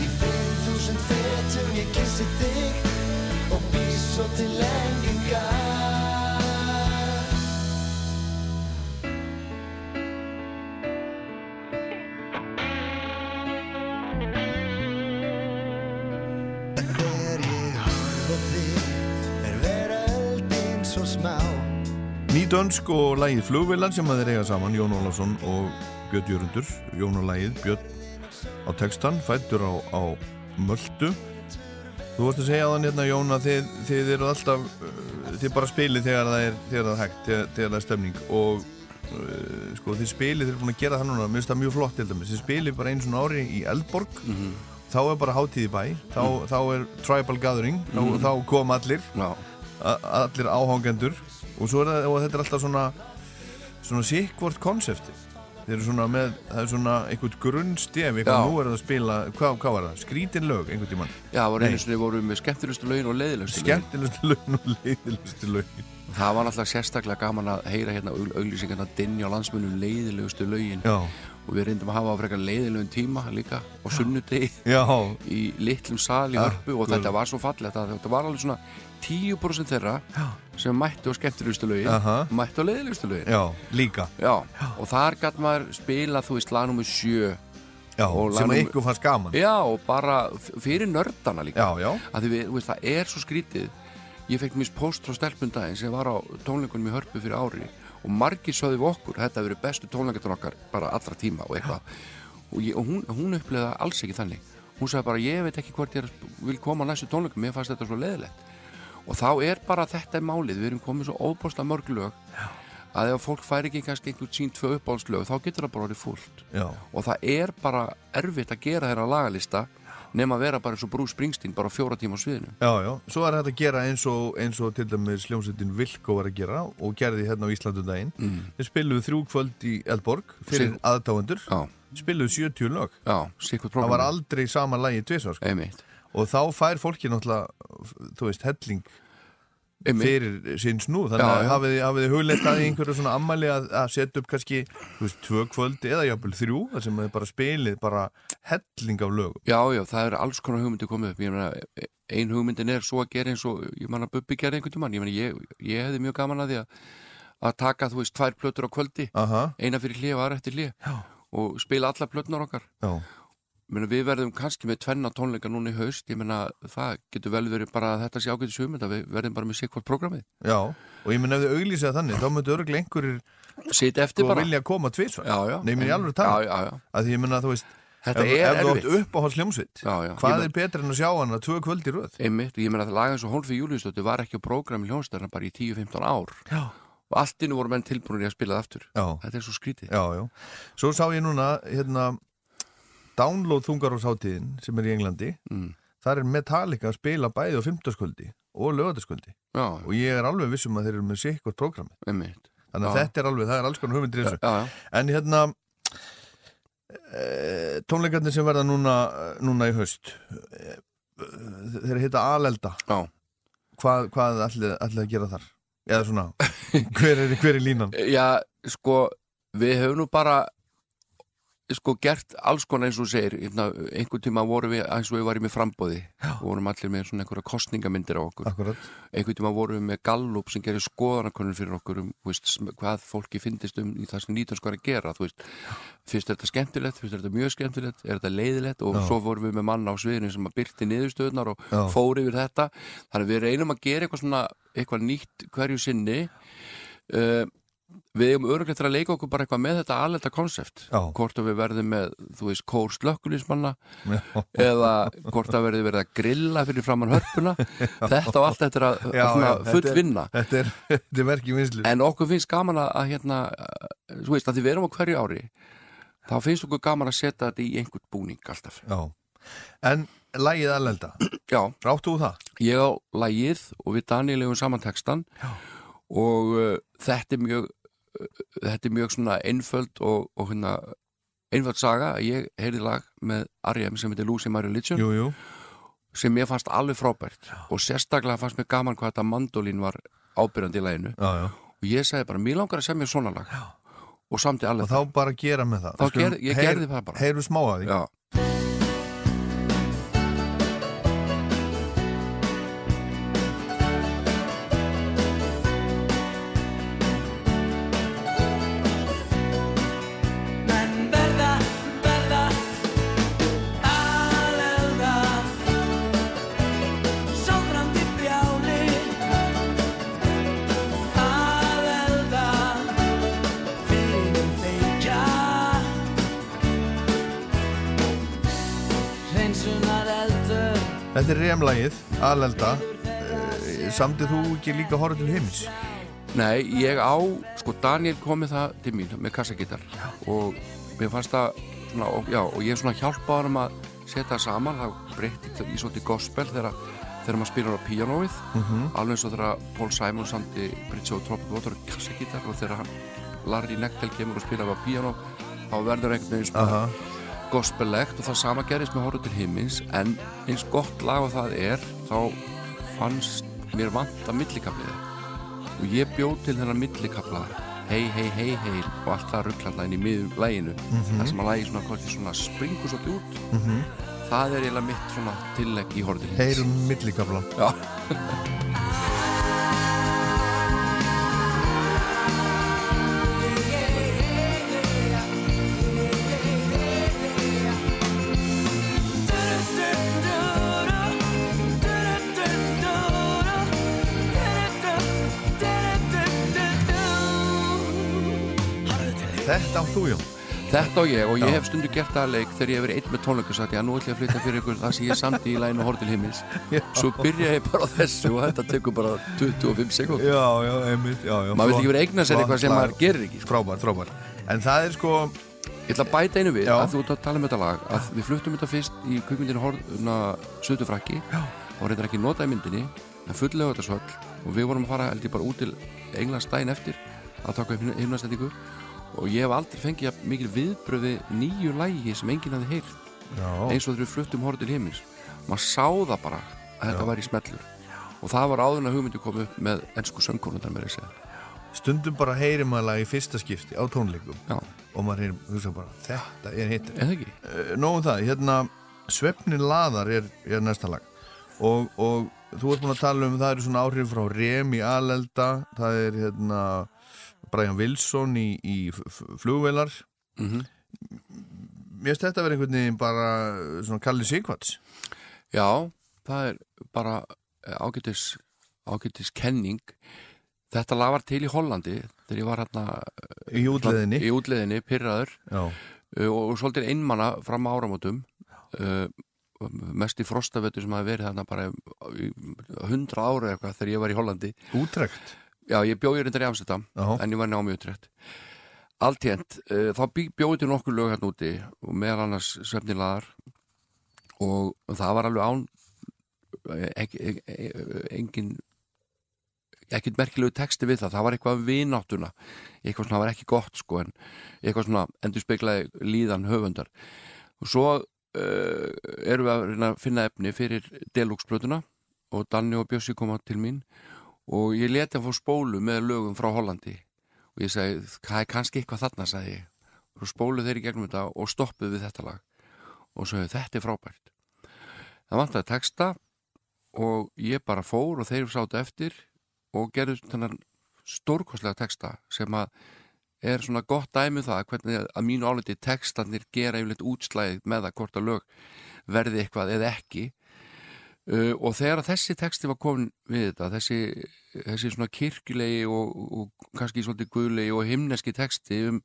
Í 5000 fetum ég kissi þig. Og býð svo til Nýdönsk og lægið Flugvillan sem að þeir eiga saman, Jón Ólafsson og Björn Jörundur, Jón og lægið Björn á textan, fættur á, á Möldu Þú vorst að segja á þann hérna Jón að þið, þið eru alltaf uh, þið bara spilið þegar það er, þegar það er hægt þegar, þegar það er stemning. Og uh, sko þið spilið, þið eru búin að gera það núna mér finnst það mjög flott til dæmis, þið spilið bara einu svona ári í Eldborg. Þá er bara hátíð í bæ. Þá, þá er tribal gathering. Þá, þá kom allir. Allir áhangendur og, er það, og þetta er alltaf svona svona sikkvort konsepti Þeir eru svona með, það er svona einhvern grunnstef, eitthvað nú er það að spila, hvað, hvað var það? Skrítin lög, einhvern tímann. Já, það var einu voru við með skemmtilegustu lögin og leiðilegustu lögin Skemmtilegustu lögin og leiðilegustu lögin. Það var alltaf sérstaklega gaman að heyra hérna auglýsingarna dinni á landsmönnum leiðilegustu lögin Já, og við reyndum að hafa á frekar leiðilegum tíma líka á sunnudegi í litlum sal í hörpu og þetta var svo fallegt að þetta var alveg svona 10% þeirra sem mættu á skemmtilegustu lögin Aha. mættu á leiðilegustu lögin. Já, líka. Já, og þar gætt maður spila þú veist lagnum með sjö. Já, Og sem ykkur fannst gaman. Já, og bara fyrir nördana líka. Já, já, að við, veist, það er svo skrítið. Ég fekk mér post frá stelpundaginn sem var á tónleikunum í hörpu fyrir ári og margir sögðu við okkur, þetta verið bestu tónleikatur okkar bara allra tíma og eitthvað. Og, ég, og hún, hún upplegaði alls ekki þannig. Hún sagði bara, ég veit ekki hvort ég vil koma á næstu tónleikum, mér fannst þetta svo leðilegt og þá er bara þetta málið við erum komið svo óbúslega mörg lög að ef fólk fær ekki kannski einhvern sín tvö uppáhaldslög, þá getur það bara orðið fullt já, og það er bara erfitt að gera þeirra lagalista nema að vera bara eins og Bruce Springsteen bara fjóra tíma á sviðinu já, já. Svo er þetta að gera eins og, eins og til dæmis hljómsveitin Vilko var að gera og gerði hérna á Íslandum daginn. mm. Þeir spiluðu þrjú kvöld í Eldborg fyrir Sig- aðdáendur. Já, Spiluðu 70 lög. já, sikkert Það var aldrei sama lagi tvisvar, sko. Einmitt, Og þá fær fólki náttúrulega, þú veist, helling einmitt. fyrir sinn snú þannig Já, að já. hafið, þið- hugleitt að einhverju svona ammæli að, að setja upp kannski þú veist, tvö kvöldi eða jafnvel þrjú þar sem þið bara spilið bara helling af lögum. Já, já, það er alls konar hugmyndi komið upp. Ég meina, ein hugmyndin er svo að gera eins og ég manna Bubbi gerði einhvern tímann. Ég, meina, ég, ég hefði mjög gaman að því að að taka, þú veist, tvær plötur á kvöldi. Aha, eina fyrir hlið og aðra eftir hlið og spila alla plötunar okkar. Já, Ég meina, við verðum kannski með tvenna tónleika núna í haust. Ég meina, það getur vel verið bara að þetta sé ágætis hugmynd að við verðum bara með sikkvart prógramið já og ég menn ef þið auglýsið þannig þá myndu örgulega einhverjir Sýti eftir sko bara. vilja koma tvisvar. Já, já. Nei, meina í alvöru Já, tala. já, já. Að því ég menna þú veist Þetta ef, er ef þú átt upp á hans hljómsveit Já, já. hvað Ég er betra en að sjá hann að tvö kvöldi röð? Einmitt, ég meina að laga eins og Hólfi Júliusdóttir var ekki á prógrami hljónstarna bara í 10-15 ár. Já, og allt innu voru menn tilbúinir í að spila það aftur. Já, Þetta er svo skrítið. Já, já. Svo sá ég núna hérna download þungarósháttíðin sem er í Englandi. Mm. þar er Metallica að spila bæði á fimmtaskvöldi og lögataskvöldi og ég er alveg vissum að þeir eru með sikkert prógrami þannig að Já. þetta er alveg, það er alls konar hugmyndir Já, já, en hérna e, tónleikarnir sem verða núna, núna í haust e, þeir heita Alelda. Já. Hvað, hvað ætlið ætli að gera þar? Eða svona, hver er, hver er línan? Já, sko, við höfum nú bara sko gert alls konar eins og segir hérna, einhvern tíma vorum við eins og við varum með frambóði vorum allir með svona einhverja kostningamyndir á okkur. Akkurat, einhvern tíma vorum við með Gallup sem gerir skoðanakönnun fyrir okkur um veist, hvað fólki finnist um í það sem nýtast hvað er að gera veist, fyrst er þetta skemmtilegt, fyrst er þetta mjög skemmtilegt? Er þetta leiðilegt? Og Já. svo vorum við með manna á sviðinu sem að byrti niðurstöðunar og Já. fór yfir þetta. Þannig við reynum að gera eitthvað svona eitthvað nýtt hverju sinni. Uh, við eigum öruglega til að leika okkur bara eitthvað með þetta alelda konsept. Hvort að við verðum með, þú veist, kór slökkulismanna eða hvort að verði verið að grilla fyrir framann hörpuna. Þetta og allt þetta er að Já, já, full er- vinna þetta er, þetta er verkið vinslu en okkur finnst gaman að, að hérna, að, þú veist, að því við erum á hverju ári þá finnst okkur gaman að setja þetta í einhvern búning alltaf. Já. en lagið Alelda, já, ráttu þú það? ég á lagið og við Daniel hefum saman textan Já. og uh, þetta er mjög þetta er mjög svona einföld og, og hérna einföld saga, ég heyrði lag með R.E.M. sem heitir Lucy Jú, jú, sem mér fannst alveg frábært og sérstaklega fannst mér gaman hvað þetta mandolín var ábyrjandi í laginu. Já, já. Og ég sagði bara, mér langar að semja svona lag. Já. og samt í og alveg þá bara gera með það. Þá skulum ég heyr- gerði það bara. heyru smá að því. Já, Þetta remlagið, Alelda Eh, Samtið þú ekki líka horfa til heims? nei, ég á sko Daniel komið það til mín með kassagítar og mér fannst það svona, og, já, og ég svona hjálpa hann að setja það saman, það breytti í svolítið gospel þegar þegar maður spilar á píanóið. Alveg eins og þegar Paul Simon samti Bridge og Tropic Water á kassagítar og þegar hann Larry Nectel kemur og spilar á píanó þá verður einhvern veginn svona. Gospellegt og það sama gerist með horfðu til himins en eins gott lag og það er þá fannst mér vanta millikaflið og ég bjóð til þennan millikafla hei, hei, hei, hei og allt það rugglanda inn í miðum læginu þar sem að lægi svona, ég svona springur svolítið út. Það er eiginlega mitt svona tillegg í horfðu til himins. Heyrum millikabla Já, Þetta á þú Jón. Þetta og ég og ég Já. hef stundu gert það að leik þegar ég hef verið einn með tónleika sagt já nú ætlum ég að flytja fyrir ykkur það sem ég samdi í læginu Hortil Himmins svo byrja ég bara á þessu og þetta tekur bara 25 sekund Já, já, einmitt já, já, maður vil ekki vera eigna sér eitthvað sem maður gerir ekki sko. Frábær, frábær En það er sko ég ætla að bæta einu við Já. að þú ert að tala um þetta lag að við fluttum þetta fyrst í kvikmyndinu Horna Sötufrakki og reyndar ekki og ég hef aldrei fengið mikil viðbröði nýju lægi sem enginn hafði heyrt. Eins og þegar við fluttum horf til heimins maður sá það bara að þetta væri smellur. Og það var áður en að hugmyndi kom upp með ennsku söngkonundar með þess að stundum bara heyrir maður lag í fyrsta skipti á tónleikum. Já, og maður heyrir, hugsa bara, þetta er hitt. Eða ekki? Uh, Nóum það, hérna Svefnin laðar er, er næsta lag. Og, og þú ert búin að tala um það eru svona áhrif frá Remi Alelda. Það er hérna Brian Wilson í, í f- f- flugvélar. Mm Mér finnst þetta að vera einhvern veginn bara svona Kalli Sigvats já, það er bara eh, ágætis ágætis kenning. Þetta lag var til í Hollandi þegar ég var hérna í útleðinni í útleðinni, pyrraður uh, og, og svolítið einmanna fram á áramótum. Uh, mest í frostavetu sem hafi verið þarna bara í 100 ára eitthvað þegar ég var í Hollandi. Útrekt Já, ég bjóði reyndar í Amsterdam en ég var námið utrætt Alltént, uh, þá bý- bjóði til nokkur lög hérna úti og meðal annars svefnilagar og það var alveg án eh, ekki, ekki, engin ekkert merkilegu texti við það, það var eitthvað vináttuna eitthvað svona, var ekki gott sko en eitthvað svona endur speiklaði líðan höfundar. Og svo uh, erum við að finna efni fyrir Deluxe-plötuna og Danni og Bjössi koma til mín og ég leti hann fór spólu með lögum frá Hollandi. Og ég segi, það er kannski eitthvað þarna sagði ég, og spólu þeir í gegnum þetta og stoppuð við þetta lag. Og svo þetta er frábært. Það vantaði texta og ég bara fór og þeir sátu eftir og gerðu þennan stórkostlega texta sem að er svona gott dæmi um það hvernig að mínu áliti textanir gera yfirleitt útslæðið með það hvort að lög verði eitthvað eða ekki uh, og þegar þessi texti var komin við þetta þessi, þessi svona kirkjulegi og, og kannski svolítið guðlegi og himneski texti um,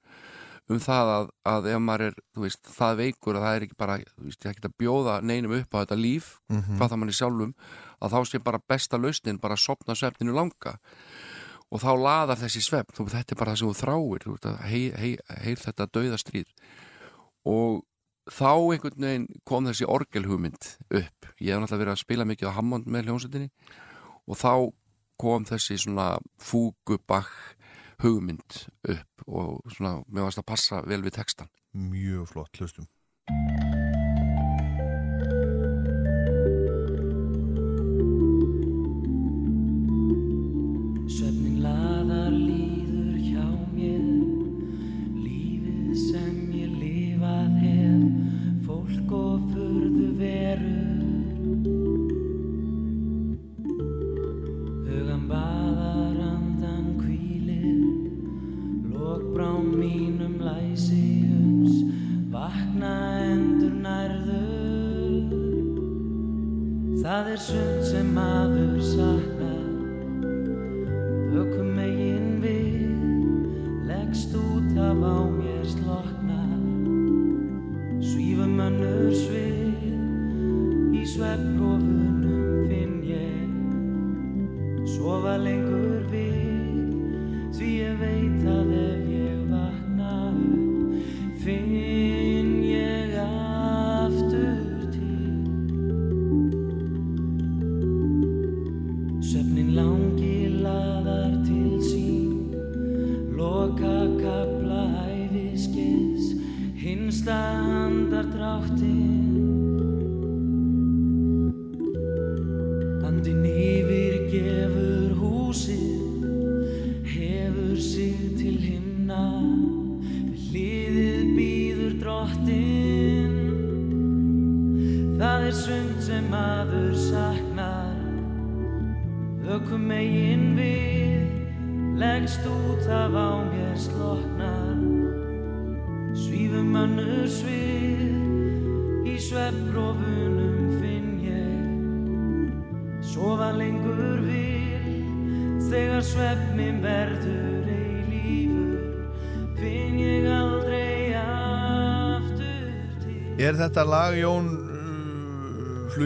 um það að, að ef maður er veist, það veikur að það er ekki bara veist, ekki að bjóða neinum upp á þetta líf hvað það manni sjálfum að þá sé bara besta lausnin bara sopna svefninu langa. Og þá laðar þessi svefn þú, þetta er bara það sem þú þráir þú, veist, að hei, hei, heyr þetta dauðastríð og þá einhvern veginn kom þessi orgelhugmynd upp. Ég hef náttúrulega verið að spila mikið á Hammond með hljómsveitinni og þá kom þessi svona fúgubakk hugmynd upp og svona, mér varst að passa vel við textan Mjög flott, hlustum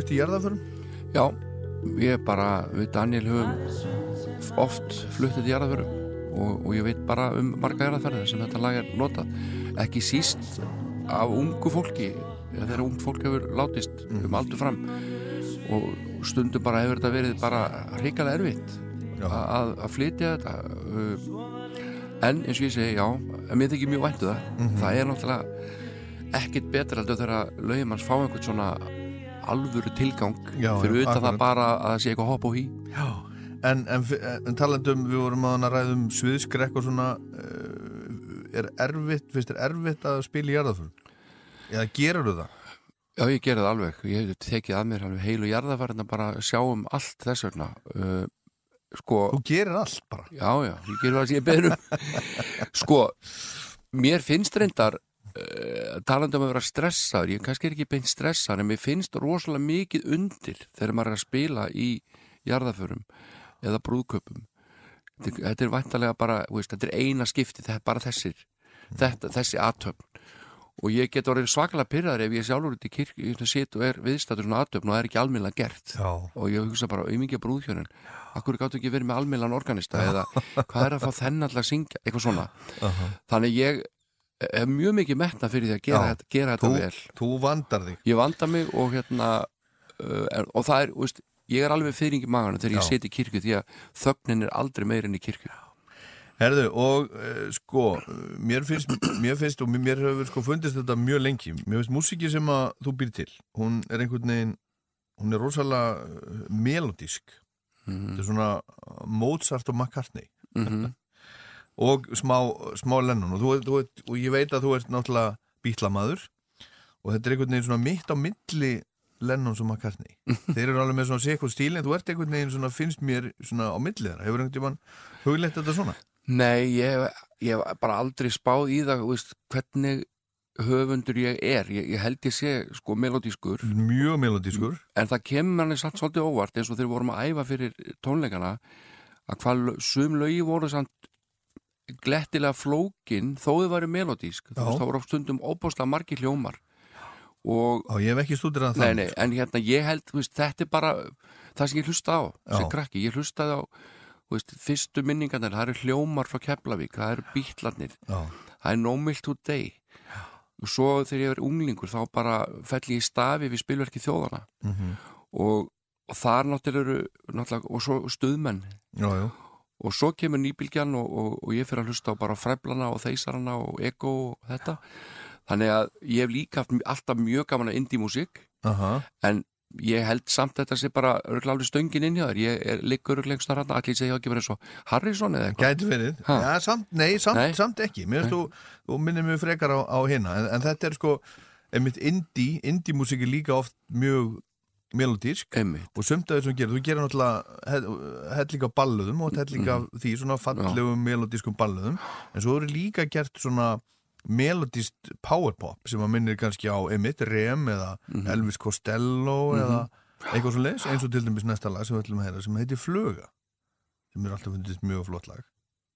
flutt í jarðaförum? Já, ég bara, við Daniel höfum oft fluttið í jarðaförum og, og ég veit bara um marga jarðaförðir sem þetta lag er notað. Ekki síst af ungu fólki þegar ungt fólk hefur látist um aldur fram. Og stundum bara hefur þetta verið bara hrikalega erfitt að, að flytja þetta. Uh, en eins og ég segi, já en mér þykir mjög væntu það. Það er náttúrulega ekkit betra þegar lögum hans fá einhvern svona alvöru tilgang Já, fyrir akkurat. það bara að það sé eitthvað hopp og Já. En, en, en talandum, við vorum að ræðum sviðskrekk og svona uh, er erfitt, finnst þér erfitt að spila í jarðaförum? Eða gerur þú það? Já, ég gerði það alveg, ég tekið að mér alveg heilu jarðafærið að bara sjá um allt þess vegna uh, sko, Þú gerir allt bara já, já, ég gerði það sem ég beður um sko, mér finnst reyndar talandi um að vera stressaður, ég kannski er ekki beint stressaður, en mér finnst rosalega mikið undir þegar maður er að spila í jarðaförum eða brúðköpum þetta, er væntalega bara, veist, þetta er eina skipti þetta er bara þessir, þetta, þessi aðtöfn og ég get orðið svakalega pyrraður ef ég sjálfur út í kirkju sitt og er viðstættur svona aðtöfn og það er ekki almennilega gert. Já. og ég hugsa bara, auðmingja brúðhjörn akkur gáttu ekki verið með almennilegan organista eða hvað er að fá þennan til að syngja? Eitthvað svona. Þannig ég hef mjög mikið metna fyrir því að gera, Já. þetta, gera þetta Þú, vel. þú vandar þig. Ég vanda mig og hérna uh, er, og það er, veist, ég er alveg fyrring í maganum þegar ég Já. seti í kirkju því að þögnin er aldrei meir enn í kirkju. Herðu, og uh, sko mér finnst, mér finnst og mér hefur sko fundist þetta mjög lengi. Mér finnst músiki sem að þú býr til hún er einhvern veginn hún er rosalega uh, melodísk þetta er svona Mozart og McCartney. Mm og smá, smá Lennon. Og, þú, þú, og ég veit að þú ert náttúrulega bítlamaður og þetta er einhvern veginn svona mitt á milli Lennons og McCartney. Þeir eru alveg með svona sekund stíl en þú ert einhvern veginn svona finnst mér svona á milli þeirra. Hefur einhvern veginn hugleitt þetta svona? Nei, ég, hef- bara aldrei spáð í það veist, hvernig höfundur ég er. Ég, ég held ég sé sko melodískur mjög melodískur en það kemur manni satt svolítið óvart eins og þegar við vorum að æfa fyrir tónleikana að hvað sum lögi voru samt glettilega flókin þó þau væri melodísk þú veist, það voru á stundum óbáslega margir hljómar. Og og ég hef ekki stúdur að Nei, það nei, en hérna ég held, veist, þetta er bara það sem ég hlusta á, sem krakki. Ég hlustaði á, veist, fyrstu minningarnir það eru hljómar frá Keflavík það eru bítlarnir, Já. það er No Milk Today. Og svo þegar ég er unglingur þá bara fell ég í stafi við spilverki þjóðana Mhm. og, og þar náttúrulega náttúrulega, og svo stuðmenn. Já, já, og svo kemur nýbylgjan og, og, og ég fyrir að hlusta á bara fræflana og þeisarana og ego og þetta. Þannig að ég hef líka haft alltaf mjög gaman að indie músík aha. en ég held samt þetta sé bara alveg stöngin inn hjá þér. Ég er liggur einhversta rann allir segja ekki verið og Harrison eða eitthvað. Gæti verið, já, samt, nei, samt, Nei. samt ekki. Mér finnst þú, þú minnir mjög frekar á, á hérna en, en þetta er sko, einmitt indie indie músík er líka oft mjög melodísk og sumt af þessum gerir, þú gerir náttúrulega líka balluðum og líka Mhm. því svona fallegum melodískum balluðum en svo eru líka gert svona melodíst powerpop sem að minnir kannski á Emmett Rem eða Mhm. Elvis Costello eða eitthvað svo leis, eins og til dæmis næsta lag sem við ætlum að heyra sem heitir Fluga sem er alltaf fundist mjög flott lag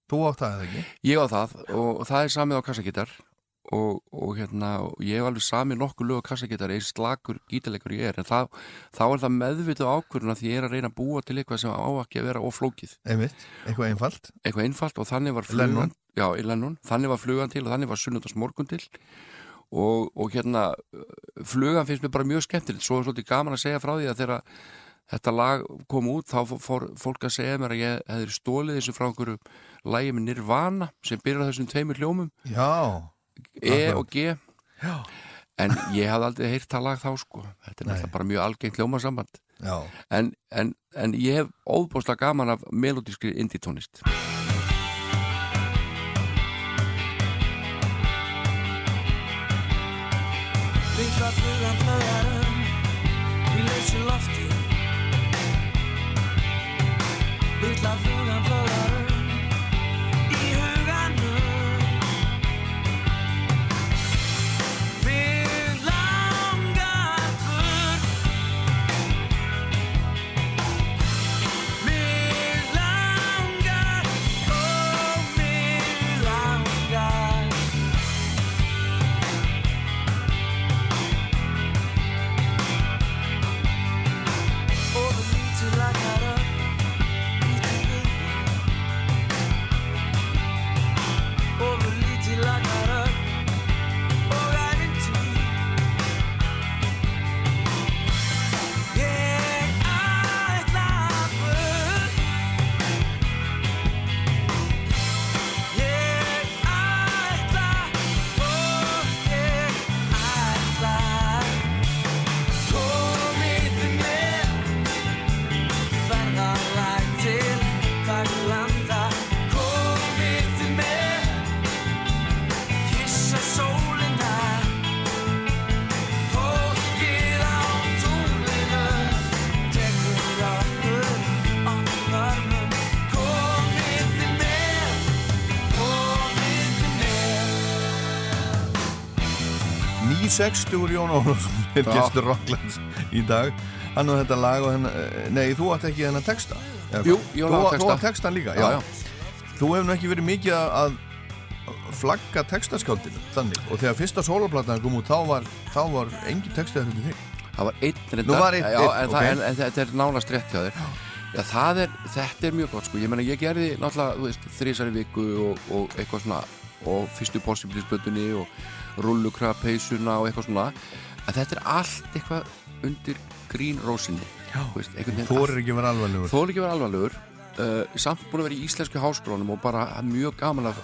Þú átt það eða ekki? ég á það og, það er samið á kassagittar og, og hérna og ég hef alveg samið nokkuð lög á kassagittar eins slagur gítarleikur ég er en það, þá er það meðvitað ákvörðuna því ég er að reyna að búa til eitthvað sem á ekki að vera oflókið Einmitt, eitthvað einfalt. Eitthvað einfalt og þannig var flugan já, í Lennon, þannig var flugan til og þannig var sunnundas morgun til. Og, og hérna flugan finnst mér bara mjög skemmtilegt. Svo er svolítið gaman að segja frá því að þegar þetta lag kom út þá fór- fólk að segja mér að ég hefði stólið þessu frá einhverju með Nirvana sem byrjar þessum tveimur hljómum. Já, E Akkurat. og G. Já. en ég hafði aldrei heyrt það lag þá sko. Þetta er náttúrulega bara mjög algengt ljómasamband en, en, en ég hef óbúslega gaman af melodískri indie tónlist Lilla 60 Jón Ólafsson er gestur Rocklands í dag. Hann og þetta lag og henn nei, þú átt ekki þennan texta eða Jú? Jón þú, texta. þú átt textan líka, Já, já, þú hefur nú ekki verið mikið að flagga textaskáldinu þannig. Og þegar fyrsta sólarplatan kom út þá var, þá var engin textið þetta þig Það var einn reyndar. En, ok. það, en, en þetta er nánast rétt hjá þér. Já, það er, þetta er mjög gott sko. Ég meina, ég gerði náttúrulega, þrísari viku og, og eitthvað svona og fyrstu possibilisbötunni og rullukrapeysuna og eitthvað svona. En þetta er allt eitthvað undir grínrósinni er ekki að vera alvarlegur. Þó er ekki að vera alvarlegur. Uh, samt búin að vera í íslensku háskólanum og bara mjög gaman af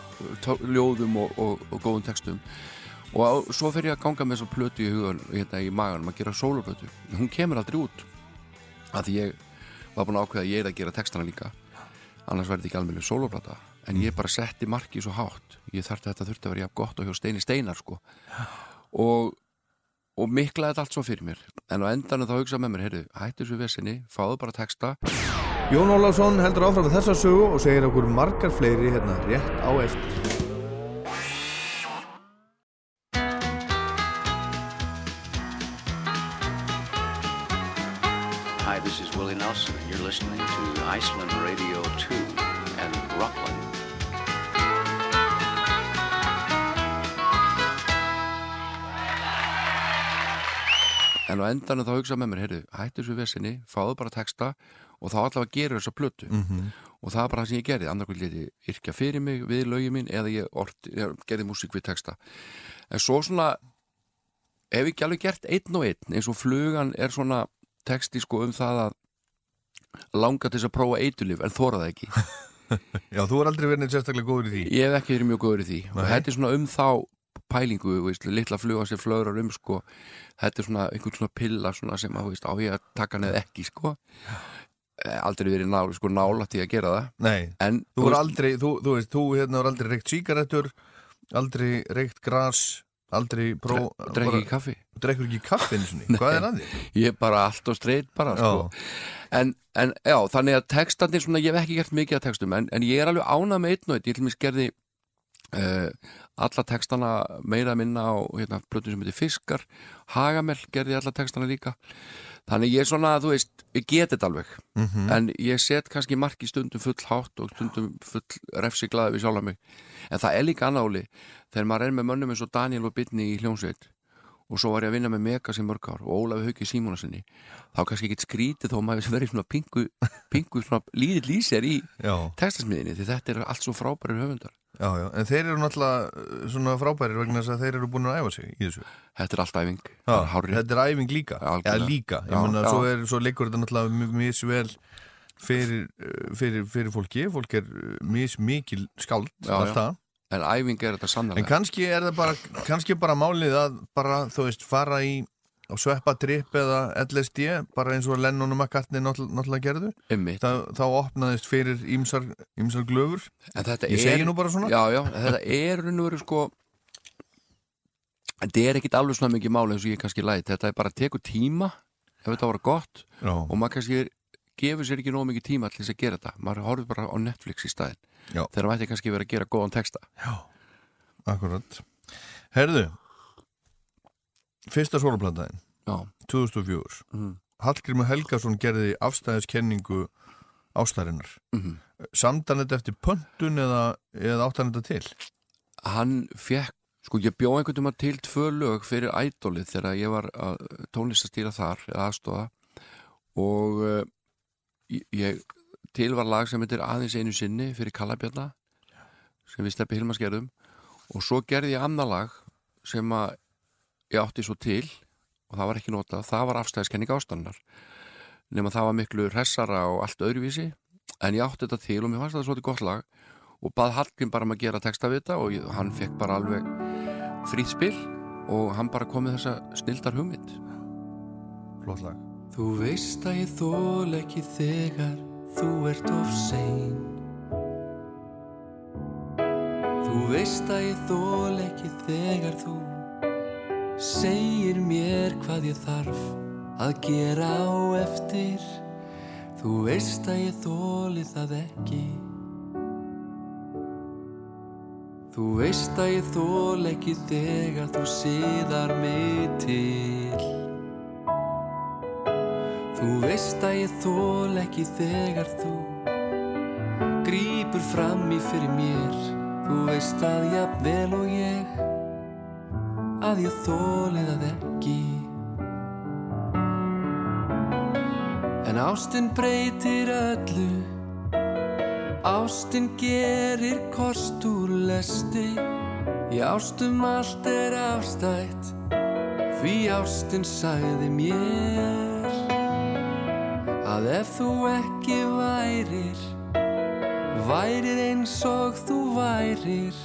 tó- ljóðum og, og, og góðum textum. Og á, svo fer ég að ganga með svo plötu í hugan hérna í maganum að gera sólarplötu. Hún kemur aldrei út að því ég var búin að ákveða að ég er að gera textana líka. Annars verði ekki alveg sólarplata en ég bara setti markið svo hátt. Ég þarf þetta þurfti að vera jafn gott og hjá Steini Steinar sko. Og og miklaði þetta allt svo fyrir mér. En á endanum þá hugsaði með mér, heyrðu, hættu þessu vesinni fáðu bara texta. Jón Ólafsson heldur áfram með þessa sögu og segir okkur margar fleiri hérna rétt á eftir. Hi, this is Willie Nelson, and you're listening to Iceland Radio 2 and Rockland. En á endanum þá hugsaði með mér, heyrðu, hættu þessu vesinni fáðu bara texta og þá allavega gerur þessa plötu. Mhm. og það er bara það sem ég gerði annarkvæmt leti yrkja fyrir mig við lögin mín eða ég, orti, ég gerði músík við texta. En svo svona hef ég ekki alveg gert einn og einn eins og flugan er svona texti sko um það að langa til þess að prófa eitulif en þóra það ekki. Já, þú er aldrei verið neitt sérstaklega góður í því. Ég hef ekki verið mjög góður í því. Og Nei. þetta er svona um þá pælingu, veist, litla fluga sem flögrar um sko, þetta er svona einhvern svona pilla svona sem að, veist, á ég að taka neð ekki sko. Eh, aldrei verið nála, sko, nála til að gera það. Nei, en þú er aldrei, þú, þú veist, þú hérna er aldrei reykt síkaretur aldrei reykt gras aldrei pró drekki ekki kaffi. Drekkur ekki kaffinu sinni, hvað er að því? ég er bara allt og streit bara sko. en, en já, þannig að textandi svona, ég hef ekki gert mikið af textum en, en ég er alveg ánað með einn og einn. Ég til mér gerði uh, alla textana meira að minna á hérna, plötu sem heitir Fiskar. Hagamell gerði alla textana líka. Þannig ég er svona, þú veist, ég get þetta alveg. Mhm. en ég set kannski marki stundum full hátt og stundum full refsi glaði við sjálf mig. En það er líka annáli þegar maður er með mönnum eins og Daniel og Bitni í hljónsveit og svo var ég að vinna með Megas í mörg ár og Ólafi Hauki Símonarsinni þá kannski ekkit skrítið þó maður verið svona pingu, pingu lítill lýsir í textasmiðinni því þetta er allt svo frábærir höfundar já, já, en þeir eru náttúrulega uh, svona frábærir vegna þess að þeir eru búin að æfa sig í þessu. Þetta er allt æfing. Já, er þetta er æfing líka. Já, algjörlega. líka, ég menna, svo, svo leikur þetta náttúrulega mjög misvel fyrir, uh, fyrir, fyrir fólki. Fólk er uh, mismikil skáld allt það. En æfing er þetta En sannlega kannski er það bara, kannski bara málið að bara, þú veist, fara í á sveppatripp eða LSD bara eins og Lennon og McCartney náttúrulega gerðu. Þa, þá opnaðist fyrir ímsar, ímsar glöfur. Ég segi nú bara svona. Já, já, þetta er raun og veru sko Þetta er ekkit alveg svona mikið máli eins og ég kannski læt. Þetta er bara að teku tíma ef þetta var gott Já, og maður kannski gefur sér ekki nóg mikið tíma til þess að gera þetta. Maður horfður bara á Netflix í staðin Já. þegar maður ætti kannski verið að gera góðan texta. Akkurat. Herðu Fyrsta sólaplantaðin, Já, 2004 Mhm. Hallgrímur Helgason gerði afstæðiskenningu ástæðarinnar Mhm. Samdan þetta eftir pöntun eða, eða áttan þetta til? hann fekk sko ég bjó einhvern veginn til tvö lög fyrir ædolið þegar ég var að tónlistastýra þar aðstofa og uh, ég, til var lag sem heitir aðeins einu sinni fyrir Kallabjarna sem við steppi Hilmas gerðum og svo gerði ég annar lag sem að ég átti svo til og það var ekki notað, það var afstæðiskenning ástannar nema það var miklu hressara og allt öðruvísi en ég átti þetta til og mér fannst þetta svolítið gott lag. Og bað Hallgrim bara um að gera texta við þetta og ég, hann fekk bara alveg frýtt spil og hann bara kom með þessa snildar hugmynd. Flott lag. Þú veist að ég þól ekki þegar þú ert of sein. Þú veist að ég þól ekki þegar þú segir mér hvað ég þarf að gera á eftir. Þú veist að ég þóli það ekki. Þú veist að ég þól ekki þegar þú síðar mig til. Þú veist að ég þól ekki þegar þú Grípur fram í fyrir mér. Þú veist að jafnvel og ég Að ég þóli það ekki. En ástin breytir öllu. Ástin gerir kost úr lesti. Í ástum allt er afstætt. Því ástin sagði mér Að ef þú ekki værir Værir eins og þú værir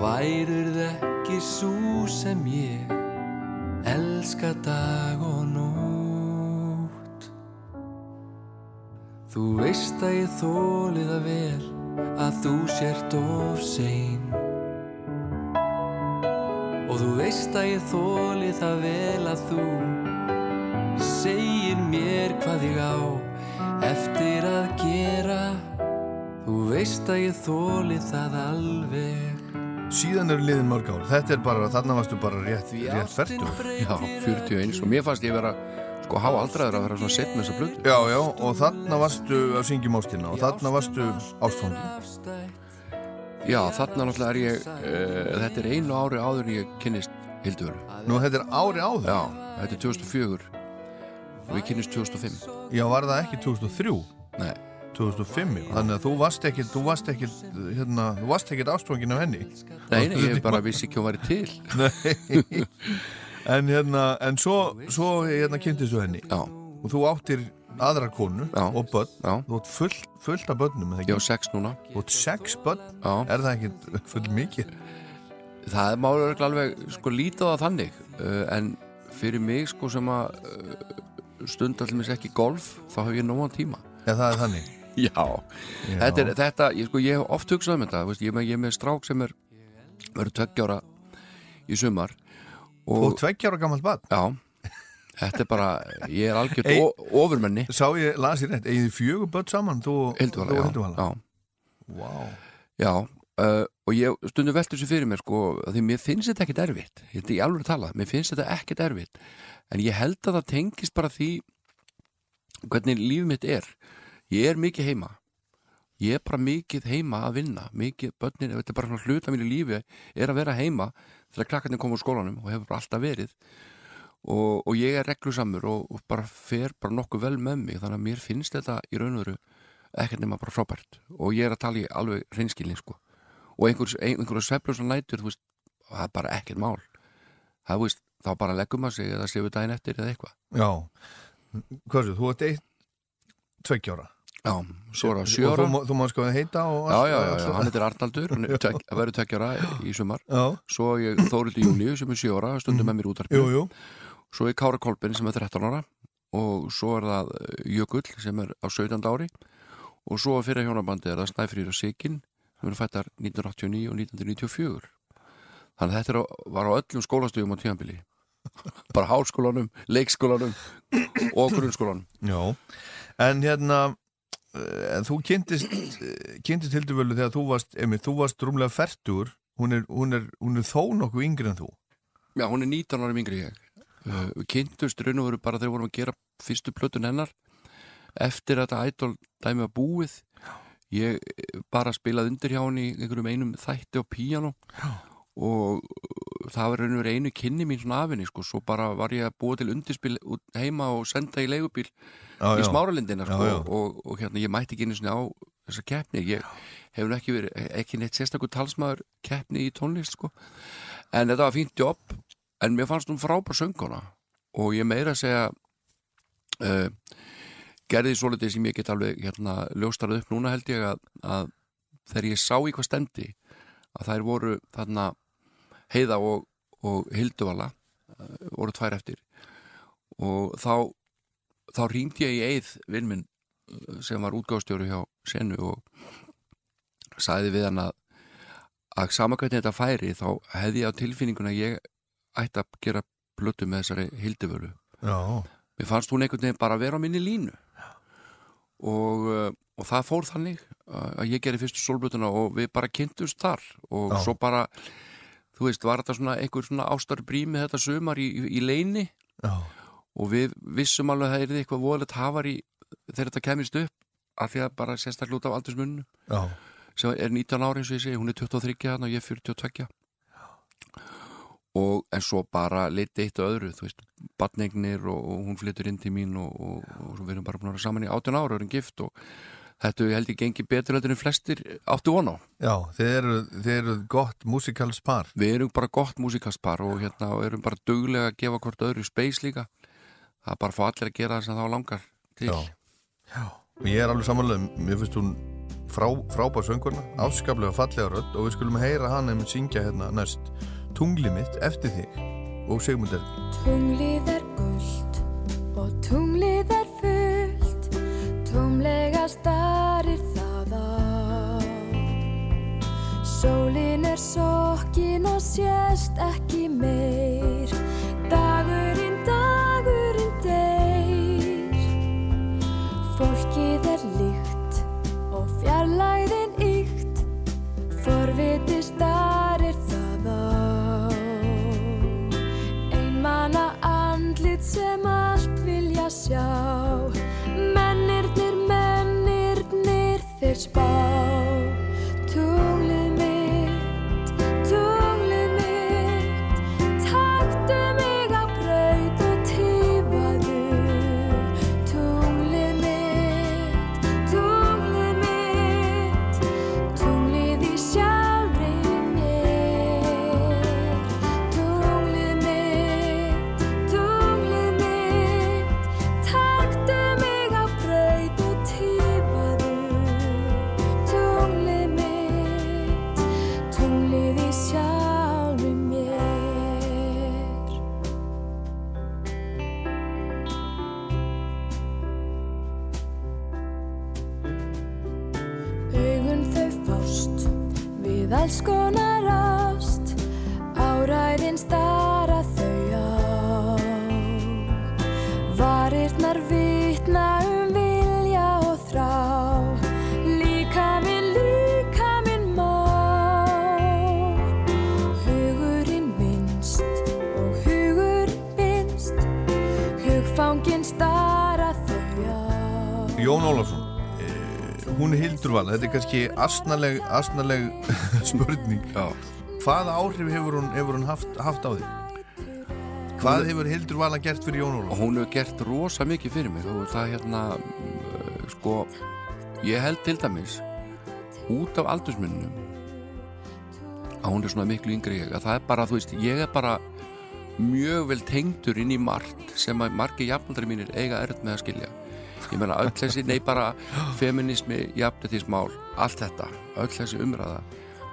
Það ekki svo sem ég Elska dag og nótt? Þú veist að ég þóli það vel Að þú sért of sein. Og þú veist að ég þóli það vel að þú segir mér hvað ég á eftir að gera. Þú veist að ég þóli það alveg Síðan eru liðin mörg ár. Þetta er bara, þarna varstu bara rétt, rétt færtur Já, breytir 41 og mér fannst ég vera sko há aldraður að vera svona sett með þessa blödu Já, já, og þarna varstu að syngjum ástina og þarna varstu ástfangi Já, þarna náttúrulega er ég uh, þetta er einu ári áður ég kynnist Hilduru Nú, þetta er ári áður? Já, þetta er 2004 og ég kynnist 2005 Já, var það ekki 2003? Nei, 2005, já. þannig að þú varst ekkit þú varst ekkit, hérna, þú ástfangin af henni. Nei, nei ég bara vissi ekki að hún væri til. Nei. En hérna, en svo, svo hérna kynntistu henni. Já, og þú áttir aðra konu Já. og börn. Já, þú átt full, fullt af börnum eða ég á ekki? sex núna. Þú átt sex börn, Já, er það ekkit full mikið? það má örugglega alveg sko lítið á þannig. Uh, en fyrir mig sko sem að uh, stund allir ekki golf þá hef ég nógan tíma. Já, það er þannig Já, Já. þetta er, þetta, ég, sko, ég hef oft hugsað um þetta, veist, ég, ég er með strák sem er verður tveggjára í sumar og og, tveggjára gammalt barn. Já, þetta er bara ég er o- ofurmenni. Sá ég, las ég rétt, eigið fjögur börn saman þú, Hilduvala, já, Hilduvala já, Vá. já uh, og ég stundum veltur sér fyrir mér sko, því mér finnst þetta ekkit erfitt. Þetta er í alveg að tala, mér finnst þetta ekkit erfitt. En ég held að það tengist bara því hvernig lífið mitt er ég er mikið heima. Ég er bara mikið heima að vinna. Mikið börnin, þetta er bara svona hluta mínu lífi er að vera heima þegar krakkarnir koma úr skólanum og hefur bara alltaf verið. Og, og ég er reglusamur og, og bara fer bara nokkuð vel með mig þannig að mér finnst þetta í raun og veru ekkert nema bara frábært. Og ég er að tala í alveg hreinskilning sko. Og einhver, einhverju sveflur nætur þú veist, það er bara ekkert mál. Það veist, þá bara leggum að sig eða séu daginn eftir eða eitthvað. Já, er þú ert eitt tveggjára Já, svo er það sjóra þú, þú má sko heita og Já, allt- já, já, já, það. hann heitir Arnaldur hann er tek- verður tveggjara í sumar. Já, svo er ég Þórildi Júliu sem er sjóra stundum með mér útarpið jú svo er Kára Kolbin sem er 13 ára. Og svo er það eh, Jökull sem er á 17. ári. Og svo fyrir hjónabandi er það Snæfrýr og Sigin sem eru fættar 1989 og 1994 þannig að þetta er var á öllum skólastugum á tíðanbili bara háskólanum, leikskólanum og grunnskólanum. Já, en hérna en þú kynntist eh, kynntist Hilduvölu þegar þú varst einmitt, þú varst rúmlega færtur hún er, hún, er, hún er þó nokkuð yngri en þú. Já, hún er 19 ára yngri ég. Uh, Við kynntust raun og veru bara þegar við vorum að gera fyrstu plötun hennar. Eftir að þetta ædol dæmi var búið ég eh, bara spilaði undir hjá henni einhverjum einum þætti á píjano og það var raun og veru einu kynni mín svona af henni sko, svo bara var ég að búa til undirspil heima og senda í leigubíl já, í smáralindina sko, Já, já. Og, og hérna ég mætti ekki einu svona á þessa keppni, ég hef nú ekki verið ekki neitt sérstakur talsmaður keppni í tónlist sko, en þetta var fínt jobb, en mér fannst hún frábær sönguna og ég meira að segja uh, gerði svo litið sem ég get alveg hérna ljóstarað upp núna held ég að, að þegar ég sá í hvað stendi að þær voru þarna heiða og, og hilduvala uh, voru tvær eftir. Og þá þá rýndi ég í eið vinn minn uh, sem var útgáðstjóri hjá senu og sagði við hann að að sama hvernig þetta færi þá hefði ég á tilfinninguna að ég ætti að gera plötu með þessari hildivölu. Mér fannst hún einhvern veginn bara að vera á minni línu. Og, uh, og það fór þannig að ég gerði fyrstu solblötuna og við bara kynntumst þar. Og Já. svo bara þú veist, var þetta svona einhver svona ástarbrými þetta sumar í, í, leini já, og við vissum alveg að það er eitthvað voðalegt hafar í þegar þetta kemist upp af því að bara sérstaklega út af aldursmunum já, sem er 19 ári eins og ég segi, hún er 23 hann og ég er 42 og en svo bara leiti eitt og öðru, þú veist, batningnir og, og hún flyttur inn til mín og, og, og við erum bara búin að vera saman í 18 ára og erum gift og þetta ég held ég gengi betur heldur en flestir áttu von á. já þið eru, þið eru gott musikals par Við erum bara gott músikaspar og hérna og erum bara duglega að gefa hvort öðru space líka. Það er bara fá allir að gera það sem þá langar til. Já, já og ég er alveg samanlega, mér finnst hún frá, frábær söngurna, afskaplega fallega rödd og við skulum heyra hann um syngja hérna næst tungli mitt eftir þig og Sigmund Erki Tunglið er gullt og tunglið er fullt Tómlega starir það á. Sólin er sokkin og sést ekki meir. Dagurinn, dagurinn deyr. Fólkið er líkt og fjarlæðin ykt Forviti starir það á. Einmana andlit sem allt vilja sjá mennirnir þeir alls konar ást Áræðin stara hún Hildurval, þetta er kannski asnaleg, asnaleg spurning Já. hvaða áhrif hefur hún, hefur hún haft, haft á því? Hvað hefur Hildurvala gert fyrir Jón Ólafsson? hún hefur gert rosa mikið fyrir mig og það hérna uh, sko, ég held til dæmis út af aldursmunum að hún er svona miklu yngri ég að það er bara, þú veist, ég er bara mjög vel tengdur inn í margt sem að margi jafnaldri mínir eiga erð með að skilja ég meina öll þessi, nei bara feminismi, jafnættismál allt þetta, öll þessi umræða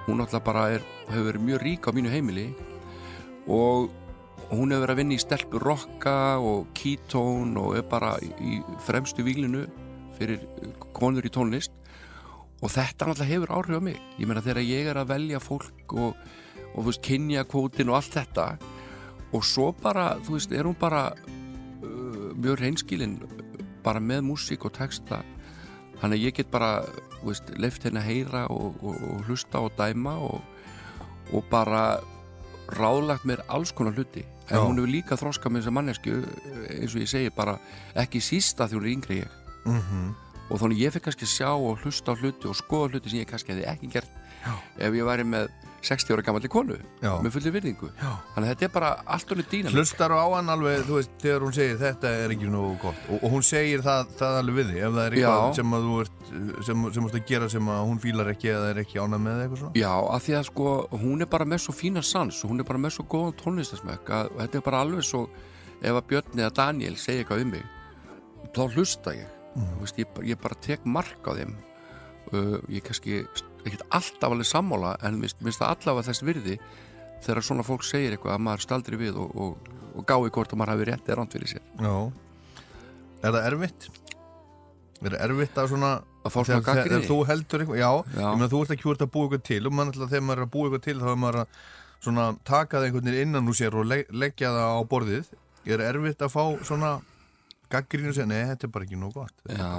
hún náttúrulega bara er, hefur verið mjög rík á mínu heimili og hún hefur verið að vinna í stelpu rocka og ketone og er bara í fremstu výlinu fyrir konur í tónlist. Og þetta náttúrulega hefur áhrif á mig. Ég meina þegar ég er að velja fólk og, og veist, kynja kvótin og allt þetta og svo bara, þú veist, er hún bara uh, mjög reynskilin bara með músík og texta þannig að ég get bara, leift henni að heyra og, og, og hlusta og dæma og, og bara ráðlagt mér alls konar hluti en Já. hún hefur líka þroska með þessa mannesku eins og ég segi bara ekki sísta því hún er yngri ég Mhm. og þannig ég fikk kannski sjá og hlusta hluti og skoða hluti sem ég kannski hefði ekki gert Já. ef ég væri með 60 ára gammalli konu Já. með fulli virðingu. Já. þannig að þetta er bara allt honum dýna Hlustar á hann alveg, þú veist, þegar hún segir þetta er ekki nógu gott. Og, og hún segir það, það alveg við því ef það er eitthvað sem að þú ert sem, sem ert að gera sem að hún fílar ekki eða er ekki ánað með eitthvað svona? Já, af því að sko, hún er bara með svo fína sans og hún er bara með svo góðan tónlistasmekk að þetta er bara alveg svo ef að Björn eða Daniel segja eitthvað um mig þá hlusta ég. Mm. veist, ég, ég bara tek mark á þeim. Uh, ég kannski ekkert alltaf alveg sammála en minnst, það allavega þess virði þegar svona fólk segir eitthvað að maður staldri við og, og, og gái hvort að maður hafi rétt eða ránt fyrir sér. Já. Er það erfitt? Er það erfitt að svona að svona þegar, þegar, gaggrinni þegar þú heldur eitthvað, já, Já. ég meina þú ert ekki úr að búa eitthvað til og mann ætla þegar maður er að búa eitthvað til þá er maður að svona taka það einhvern veginn innan úr sér og leg, leggja það á borðið. Er erfitt að fá svona gaggrínu og segja, nei, þetta er bara ekki nóg gott. Já,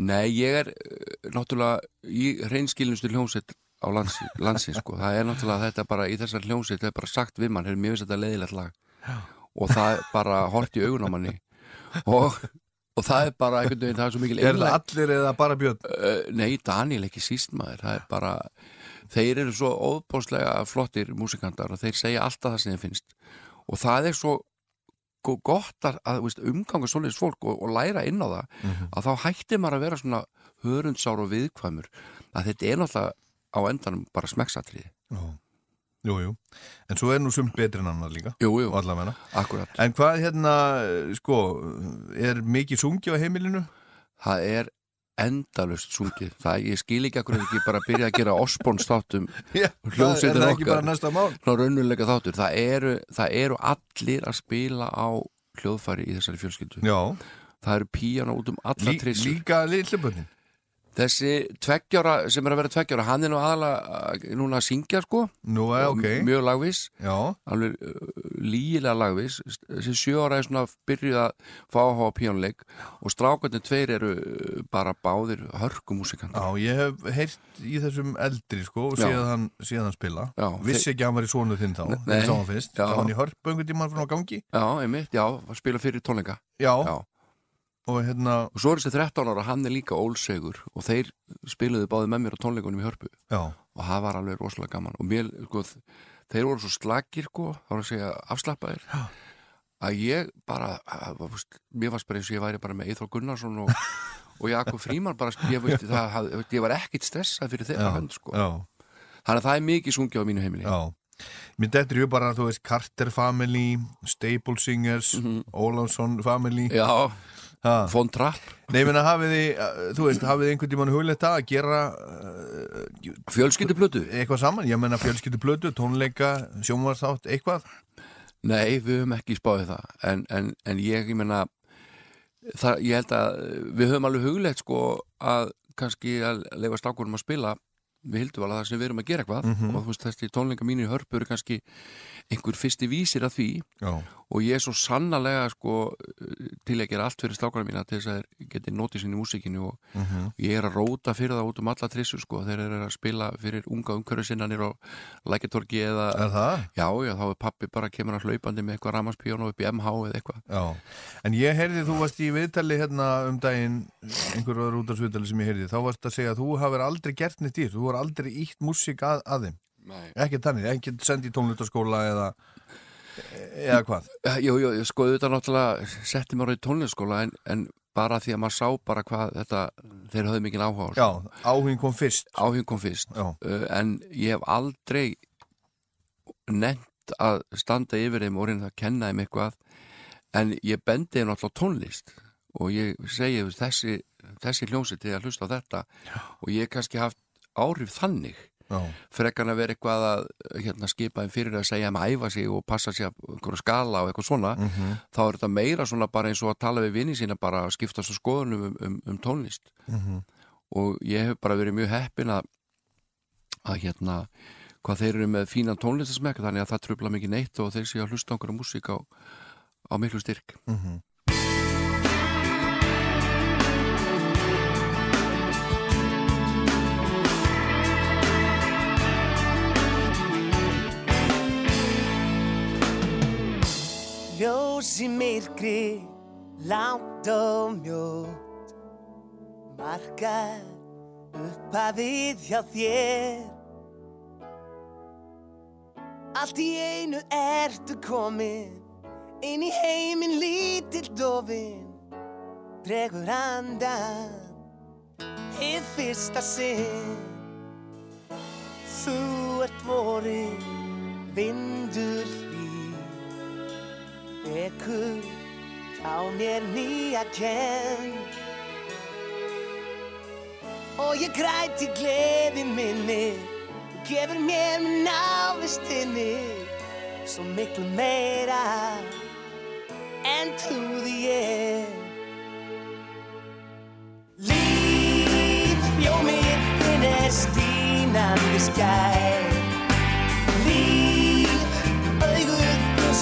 nei, ég er eh, náttúrulega í hreinskilinustu hljómsveit á lands, landsin sko. það er náttúrulega þetta bara í þessar hljómsveit það er bara sagt við mann, mjög veist þetta leiðilegt lag Já. og það er bara hort í augun á manni og, og það er bara einhvern veginn, það er svo mikil Er það allir eða bara Björn? Uh, Nei, Daniel ekki síst maður það er bara, þeir eru svo óbáslega flottir músikantar og þeir segja alltaf það sem þeir finnst og það er svo gott að, að umganga svoleiðis fólk og, og læra inn á það að þá hætti maður að vera svona hörundsár og viðkvæmur að þetta er náttúrulega á endanum bara smekksatriði. Já. Jú, jú, en svo er nú sumt betri en annar líka Jú, jú, og allavega. Akkurat. En hvað hérna, sko, er mikið sungi á heimilinu? Það er endalust sungið. Það, ég skil ekki akkur ekki bara byrja að gera Osborns þáttum Hljómsveitin okkar. ná raunveruleika þáttur. Það eru, það eru allir að spila á hljóðfæri í þessari fjölskyldu. Já, það eru píjana út um alla Lí, trissur. líka lillibönnin þessi tveggjára sem er að vera tveggjára hann er nú aðalega uh, núna að syngja sko. Nú, er ok. Mjög lagvis Já, alveg uh, lígilega lagvis þessi sjö ára er svona byrjuð að fá að hafa píjónleik og strákarnir tveir eru bara báðir hörkumúsikant já, ég hef heyrt í þessum eldri, sko, og séð hann, hann spila. Já, Vissi ekki að hann var í svonu þinn þá, Nei. þegar sá hann fyrst. Já. Sá hann í hörpu einhvern tímann frá gangi. Já, einmitt, já, að spila fyrir tónleika. Já, já. Og hérna, og svo er þessi 13 ára, hann er líka ólsegur og þeir spiluðu báði með mér á tónleikunum í hörpu. Já, og það var alveg rosalega gaman. Og mér, sko, þeir voru svo slagir sko, þá var að segja afslappaðir. Já. að ég bara að, mér eins og ég væri bara með Eithor Gunnarsson og, og Jakob Fríman bara, ég, veist, það, ég var ekkit stressað fyrir þeirra já, hönd sko. já, þannig að það er mikið sungið á mínu heimili. Já. Mér dettur ju bara, þú veist, Carter Family Staple Singers Ólafsson Family. Mhm. Já, ha. Von Trapp. Nei, ég meina, hafið þið, uh, þú veist, hafið þið einhvern tímann hugleitt að gera uh, Fjölskylduplötu? eitthvað saman, ég meina fjölskyldu blödu, tónleika, sjónvarsþátt, eitthvað? Nei, við höfum ekki spáðið það. En, en, en ég, ég menna ég held að við höfum alveg huglegt sko að kannski að leifa stákurum að spila við hildum alveg það sem við erum að gera eitthvað Mhm. og þú veist þessi tónleika mínu í hörpu eru kannski einhver fyrsti vísir að því Já, og ég er svo sannarlega sko til að gera allt fyrir stákurum mína til þess að þeir geti notið sinni í músikinu og Mhm. ég er að róta fyrir það út um alla trissu sko þeir eru að spila fyrir unga umhverju sinnanir og lækjartorki eða er það? Já, já, þá er pappi bara kemur að hlaupandi með eitthvað ramaspíónu upp í MH eða eitthvað. Já, en ég heyrði, þú varst í viðtali hérna um daginn, einhverjum hafur aldrei ítt músík að, að þeim, Nei. ekki þannig, ekki sendið í tónlutaskóla eða, eða hvað? Jú, jú, ég sko auðvitað náttúrulega setti mér á tónlistaskóla en, en bara því að maður sá bara hvað þetta, þeir höfðu mikið áhuga. Já, áhugin kom fyrst. Áhugin kom fyrst. Uh, en ég hef aldrei nefnt að standa yfir þeim og reyna að kenna þeim eitthvað en ég bendi þeim náttúrulega tónlist og ég segi þessi, þessi hljómsið til að hlusta á þetta Já. og ég hef kannski haft áhrif þannig frekkan að vera eitthvað að hérna, skipa þeim fyrir að segja að maður æfa sig og passa sig að einhverju skala og eitthvað svona Mhm. þá er þetta meira svona bara eins og að tala við vinni sína bara að skiptast á skoðunum um, um, um tónlist Mhm. og ég hef bara verið mjög heppin að að hérna hvað þeir eru með fínan tónlistasmekk þannig að það trubla mikið neitt og þeir séu að hlusta á einhverja músík á, á miklu styrk Mhm. Ljós í myrkri, langt og mjótt Markar upp að við hjá þér. Allt í einu ertu komin Inn í heiminn lítill dofin Dregur andan Hið fyrsta sinn. Þú ert vorin Vindur Vekur hjá mér nýja kenn Og ég græti gleði minni Þú gefur mér með návistinni Svo miklu meira En trúði ég Líf bjómiðin er stínandi skær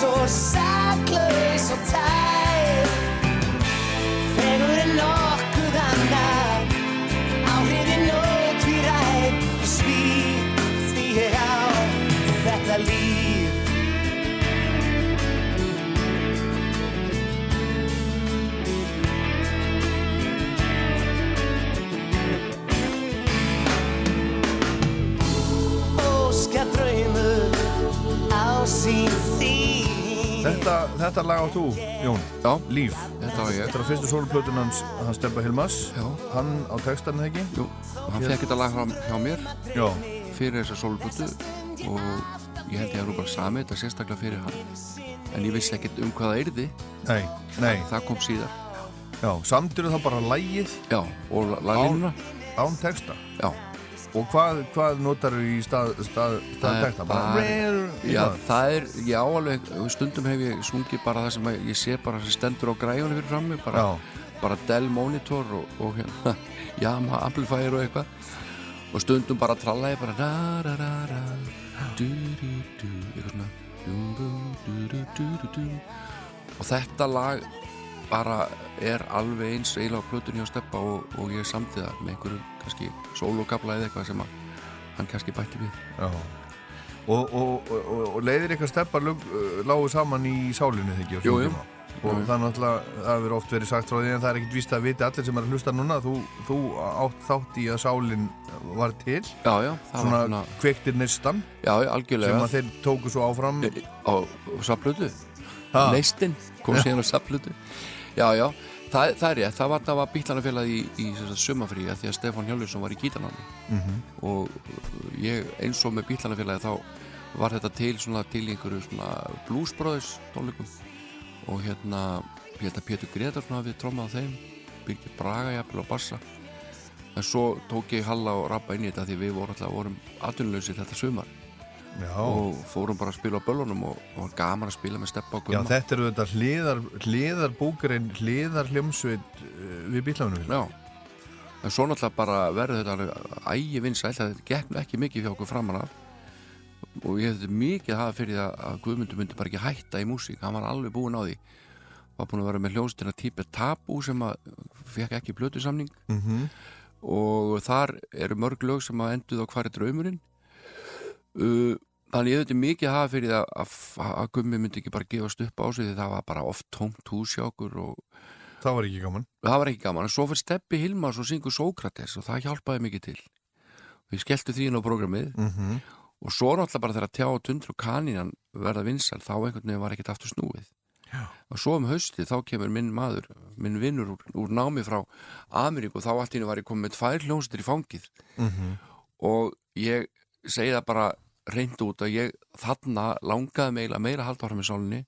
auguð svo saklaus og Þetta, þetta lag á þú, Jón, Já, Líf. Þetta var ég. Þetta á fyrstu sólplötun hans, hans Stebba Hilmas Já. Hann á textarni ekki? Jú, og hann fekk þetta lag frá, hjá mér Já, fyrir þessa sólbutu og ég held ég að rúpa sami þetta sérstaklega fyrir hann. En ég vissi ekkert um hvað það yrði. Nei, nei. Það kom síðar. Já, samtir þá bara lægið Já, og laglínuna án texta? Já, Og hvað, hvað notar þú í stað, stað, stað Það texta? bara- rare- Já, það er, já alveg, stundum hef ég sungið bara það sem ég sé bara sem stendur á græjunni fyrir frammi, bara, bara Dell Monitor og, og hérna, Yamaha Amplifier og eitthvað og stundum bara tralla ég bara ra, ra, ra, ra, du, du, du, eitthvað svona du, du, du, du, du, du, du. og þetta lag bara er alveg eins eiginlega á plötunni á steppa og, og ég samti það með einhverju kannski sólokabla eða eitthvað sem að hann kannski bætti við. Já. Og, og, og, og leiðir eitthvað steppa lágu saman í sálinu þegar Jú, jú. og það er náttúrulega það hefur oft verið sagt frá því en það er ekkit víst að viti allir sem er að hlusta núna þú, þú átt þátt í að sálin var til. Já, já, svona var svona kveiktir neistan. Já, sem að þeir tóku svo áfram. Á saplutu? Neistinn kom síðan á saplutu Já, já, það, það er rétt það var, var bílanafélag í, í sumafrí því að Stefán Hjáljursson var í gítarnámi. Mhm. og ég eins og með bílanafélagi þá var þetta til svona til einhverju bluesbröðis tónleikum. Og hérna að Pétur Gretarsson hafi trómað þeim Birgir Braga jafnvel á bassa. En svo tók ég Halla og Rabba inn í þetta því við vorum alltaf vorum atvinnlausir þetta sumar Já, og fórum bara að spila á böllunum og, og var gaman að spila með steppa og Já, gumma þetta eru þetta hliðar, hliðar búkurinn, hliðar hljómsveit uh, við bílaunum Já. en svo náttúrulega bara verður þetta ægi vinsælt að þetta gekk nú ekki mikið hjá okkur framan af. Og ég hefði mikið að hafa fyrir það að Guðmundur myndi bara ekki hætta í músík hann var alveg búinn á því. Var búinn að vera með hljónstina típe Tabu sem að fekk ekki blötu samning mm -hmm. og þar eru mörg lög sem að enduð á hvar er draumurinn þannig ég hefði mikið hafa fyrir það að, að, að Gummi myndi ekki bara gefast upp á sig því það var bara oft tómt hús hjá okkur og Það var ekki gaman það var ekki gaman en svo fyrir Steppi Hilmars og syngur Sókrates og það hjálpaði mikið til við skelltu því inn á prógramið mm -hmm. og svo náttúrulega bara þegar tjá og tundur og kanínan verða vinsal þá einhvern veginn var ekkert aftur snúið Já. og svo um hausti þá kemur minn maður minn vinnur úr, úr námi frá Ameríku og þá allt í henni var ég komið með tvær hljónstir í fangið Mhm. og ég segi það bara reynd út að ég þarna langaði meila meira að í sálinni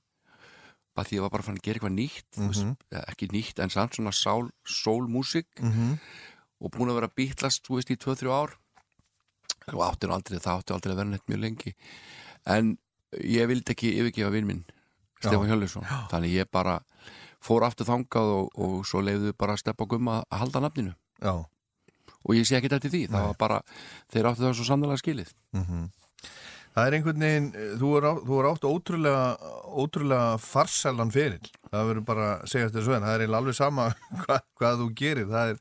bara því ég var bara fann að gera eitthvað nýtt mm Mhm. veist, ekki nýtt en samt svona sál, soul-músik Mhm. og búin að vera bítlast, þú veist, í 2-3 ár. Og átti nú aldrei, það átti aldrei að vera neitt mjög lengi. En ég vildi ekki yfirgefa vinn minn Stefán Hjörleifsson, þannig ég bara fór aftur þangað og, og svo leiðu bara að steppa gumma að halda nafninu. Já, og ég sé ekki þetta því, það var bara þeir áttu það svo sannlega skilið það er einhvern veginn, þú er, á, þú er átt ótrúlega, ótrúlega farsælan fyrir. Það verður bara að segja þetta svo en það er alveg sama hvað, hvað þú gerir. Það er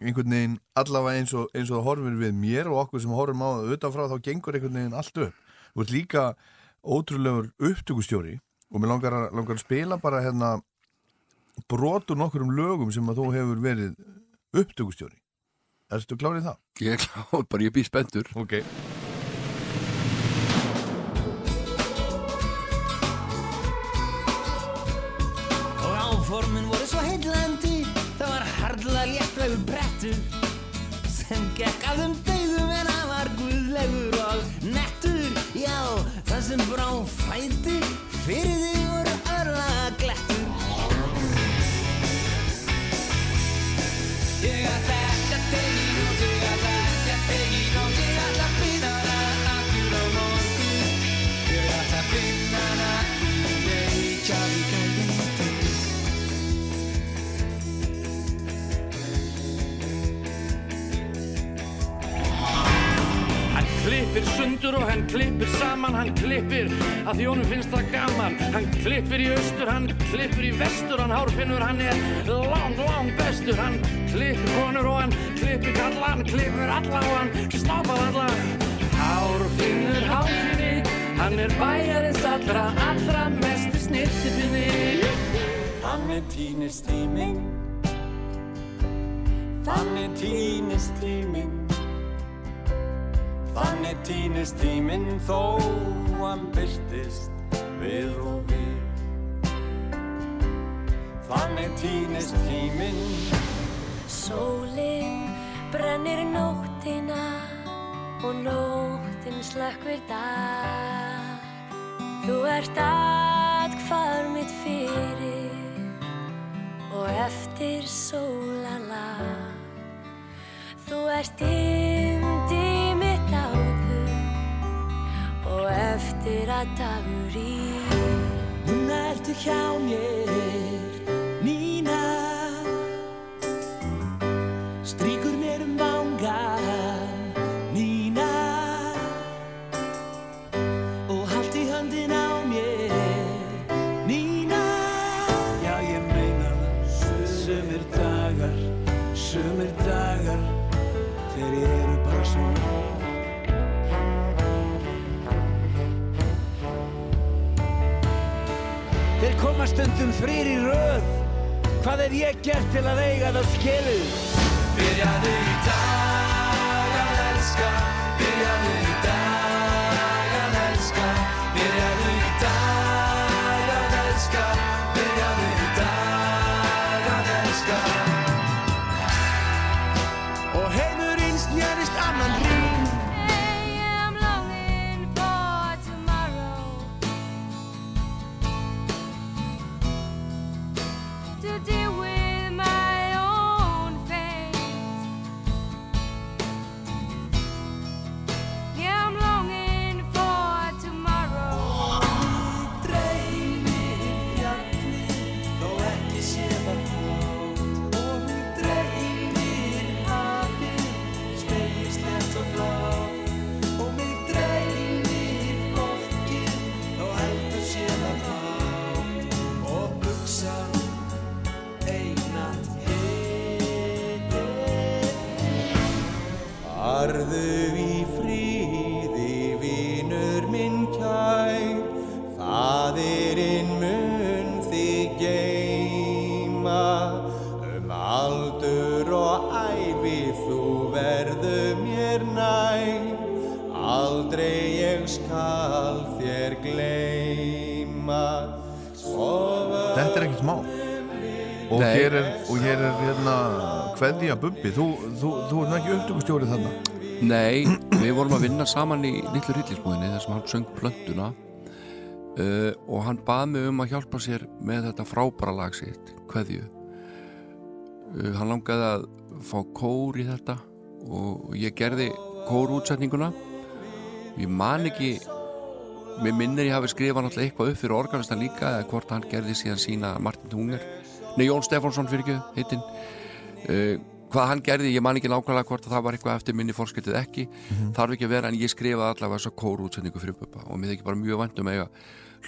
einhvern veginn allavega eins og, eins og horfir við mér og okkur sem horfum á það utanfrá þá gengur einhvern veginn allt upp. Þú ert líka ótrúlegur upptökustjóri og mér langar langar að spila bara hérna brotur nokkur um lögum sem að þú hefur verið upptökustjóri. Erstu klárið það? ég er kláð, bara ég býð spendur Ok. Og áformin voru svo heillandi Það var harðla léttvegur brettur Sem gekk af þeim dögum En hann var guðlegur og nettur Já, það sem brá fæti Fyrir þig klippir sundur og hann klippir saman, hann klippir að því honum finnst það gaman. Hann klippir í austur, hann klippir í vestur, hann hárfinnur, hann er lang, lang bestur. Hann klippir konur og hann klippir kalla, hann klippir alla og hann snápar alla. Hárfinnur, hárfinni, hann er bæjarins allra, allra mest snittifinni. Hann er tínist tíminn Þannig tínist tíminn Þannig tínist tíminn þó hann byrtist við og við Þannig tínist tíminn Sólinn brennir nóttina og nóttin slökkvir dag. Þú ert atkvar mitt fyrir og eftir sólalag. Þú ert áður og eftir að dagur í. Núna ertu hjá mér, stundum þrýr í röð Hvað hef ég gert til að eiga það skilið? Byrjaðu í Nei, við vorum að vinna saman í Lillu Rillisbúðinni þar sem hann söng plöntuna uh, og hann bað mig um að hjálpa sér með þetta frábæra lag sitt Kveðju. Uh, hann langaði að fá kór í þetta og ég gerði kórútsetninguna. Ég man ekki mér minnir ég hafi skrifað náttúrulega eitthvað upp fyrir organistan líka eða hvort hann gerði síðan sína Martin Tunger nei Jón Stefánsson fyrir ekki hittinn uh, hvað hann gerði, ég man ekki nákvæmlega hvort að það var eitthvað eftir minni fórskiptið ekki. Þarf ekki að vera en ég skrifaði allavega þessa kórútsetningu fyrir Bubba og mér þykir bara mjög vandum eiga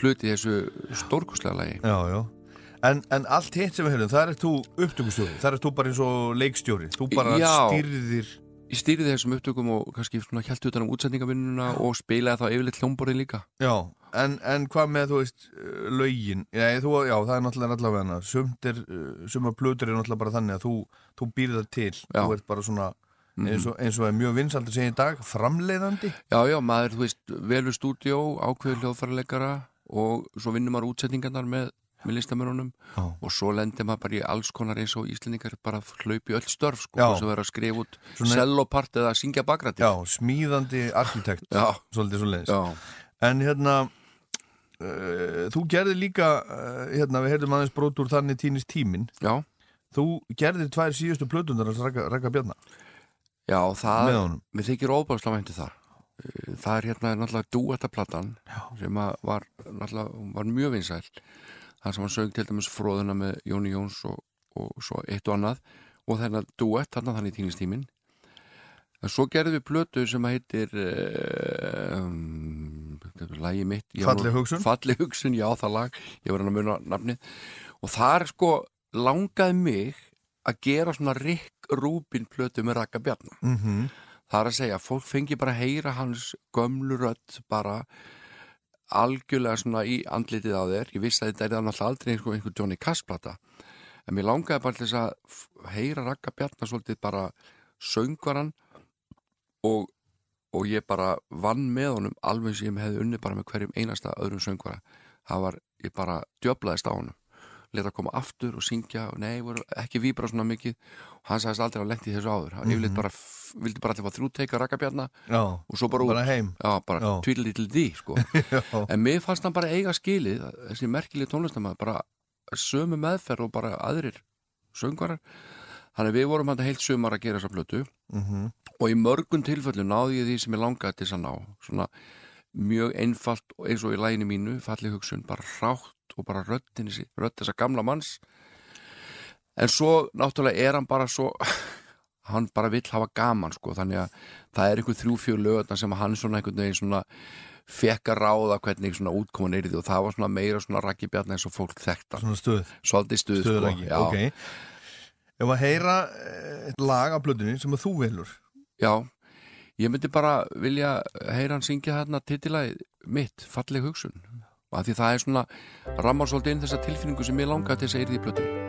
hluti þessu stórkustlega lagi. Já, já. En, en allt hitt sem við höfum, það er þú upptökustjóri Það er þú bara eins og leikstjóri Þú bara Já. stýrðir. Ég stýrði þessum upptökum og kannski hjælti utan um útsendingavinnuna og spilaði þá yfirleitt hljómborðin líka. Já, en, en hvað með, þú veist, uh, lögin já, þú, já, það er náttúrulega allavega uh, sumar plötur er náttúrulega bara þannig að þú, þú býrð það til Já. Mhm. Þú ert bara svona, eins og, eins og er mjög vinsald að segja í dag, framleiðandi Já, já, maður, þú veist, velur stúdíó, ákveður hljóðfæraleikara og svo vinnur maður útsetningarnar með, með listamörunum Já. og svo lendir maður bara í alls konar eins og Íslendingar bara hlaupi öll störf, sko, svo vera að skrifa út sellopart eða að syngja bakrætti. Já, smíðandi arkitekt. Svolítið svo leiðis En hérna uh, Þú gerði líka uh, Hérna, við heyrðum aðeins brót úr þannig týnist tímin já, Þú gerði tvær síðustu plötundar að rækka, bjarna já, það, mér þykir óbæðslega væntu það. Eh, Það er hérna náttúrulega duettaplattan sem að var, var mjög vinsæl. Það sem hann sög til dæmis fróðuna með Jóni Jóns og, og svo eitt og annað og þennan duett, þarna þannig týnistíminn. En svo gerðum við plötu sem að heitir um, lagi mitt? Falleg hugsun? Falleg hugsun, já það lag. Ég var hann að muna nafnið. Og þar sko langaði mig að gera svona Rick Rubin plötu með Raka Bjarnar mm -hmm. það er að segja, fólk fengi bara að heyra hans gömlu rödd bara algjörlega svona í andlitið á þér, ég vissi að þetta er náttúrulega aldrei einhver, einhver Johnny Cash plata. En mér langaði bara þess að heyra Raka Bjarnar svolítið bara söngvaran og, og ég bara vann með honum alveg sem ég hefði unni bara með hverjum einasta öðrum söngvara. Það var, ég bara djöblaðist á honum. Leta að koma aftur og syngja og nei, ekki víbra svona mikið. Og hann sagðist aldrei að lendi þessu áður. Hann yfirleitt bara, f- vildi bara allir fá þrjú teika rakabjarna Já, og svo bara út. bara já, bara Já. tvíli til því sko. En mér fannst hann bara eiga skilið þessi merkilegi tónlistamæð bara sömu meðferð og bara aðrir söngvarar þannig að við vorum hann heilt sömar að gera þessa plötu. Mm og í mörgum tilfellum náði ég því sem ég langaði til þess að ná. Svona mjög einfalt eins og í læginu mínu falli hugsun, bara rátt og bara röddin rödd þessa gamla manns. En svo náttúrulega er hann bara svo hann bara vill hafa gaman sko, þannig að það er einhver þrjú-fjör lögurna sem hann svona einhvern veginn svona fekk að ráða hvernig svona útkoman er í því og það var svona meira svona rakkibjarn eins og fólk þekkta Svona stuð. Svolítið stuð sko, Stuðraki, já, ok Ef að heyra eh, eitt lag af plötunni sem að þú velur. Já, ég myndi bara vilja heyra hann syngja þarna titilæð mitt, falleg hugsun. Og að því það er svona rammar svolítið inn þessa tilfinningu sem ég langaði til þess að yrði í plötunni.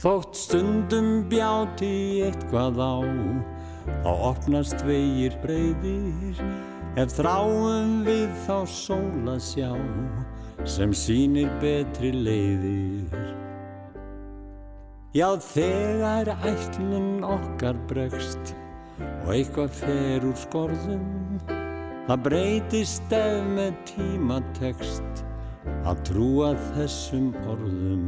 Þótt stundum bjáti eitthvað á Þá opnast vegir breyðir Ef þráum við þá sól að sjá Sem sýnir betri leiðir. Já þegar ætlun okkar bregst Og eitthvað fer úr skorðum Það breytist ef með tímatekst Að trúa þessum orðum.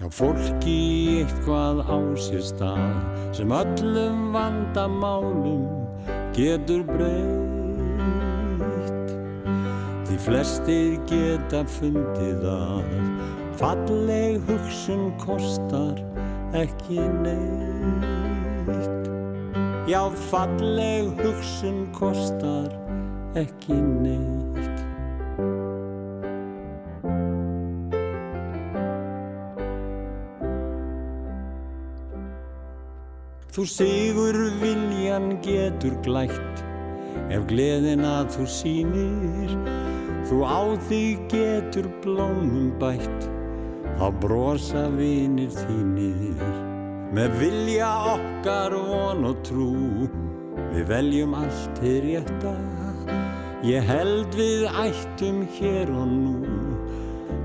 Já, fólki eitthvað á sér stað sem öllum vandamálum getur breytt. Því flestir geta fundið að falleg hugsun kostar ekki neitt. Já, falleg hugsun kostar ekki neitt. Þú sigur viljan getur glætt Ef gleðin að þú sýnir. Þú á þig getur blómum bætt Þá brosa vinir þínir. Með vilja okkar von og trú Við veljum allt til rétta. Ég held við ættum hér og nú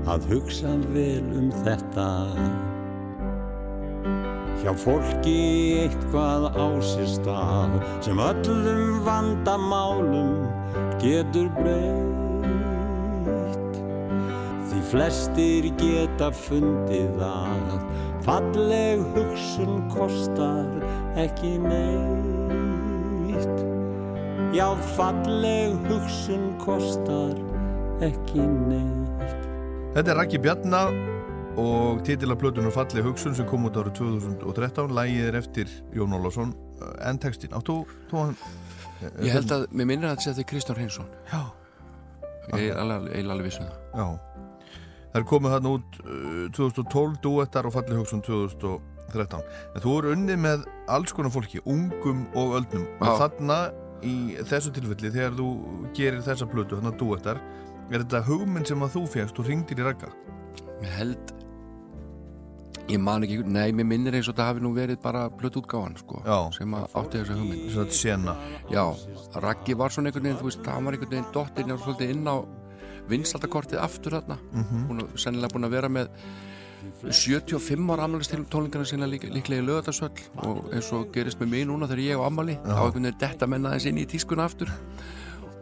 Að hugsa vel um þetta hjá fólki eitthvað á sér stað sem öllum vandamálum getur breytt. Því flestir geta fundið að falleg hugsun kostar ekki neitt. Já falleg hugsun kostar ekki neitt. Þetta er Raki Bjarna og titila plötunar Falli hugsun sem kom út árið 2013 lægið er eftir Jón Ólafsson en textin, áttu þú hann Ég held að, mér minnir að þetta er Kristján Hreinsson. Já. Ég er alveg, alveg, alveg vissum það. Já. Það er komið þarna út uh, 2012 duettar og Falli hugsun 2013 en þú eru unnið með alls konar fólki ungum og öldnum. Og Já. þarna í þessu tilfelli þegar þú gerir þessa plötu, þarna duettar er þetta hugmynd sem að þú fegst og ringdir í Raka Ég held Ég man ekki, nei, mér minnir eins og það hafi nú verið bara blött útgáfan, sko Já. sem átti þessa hugmynd Svo þetta sena Já, Raggi var svona einhvern veginn, þú veist, það var einhvern veginn dottirinn og svolítið inn á vinstaldakortið aftur þarna Mhm. hún er sennilega búin að vera með 75 ára ammælist tónlingarna sína lík, líklega í lögatarsvöll og eins og gerist með mig núna þegar ég á ammali þá einhvern veginn detta menna þess inn í tískuna aftur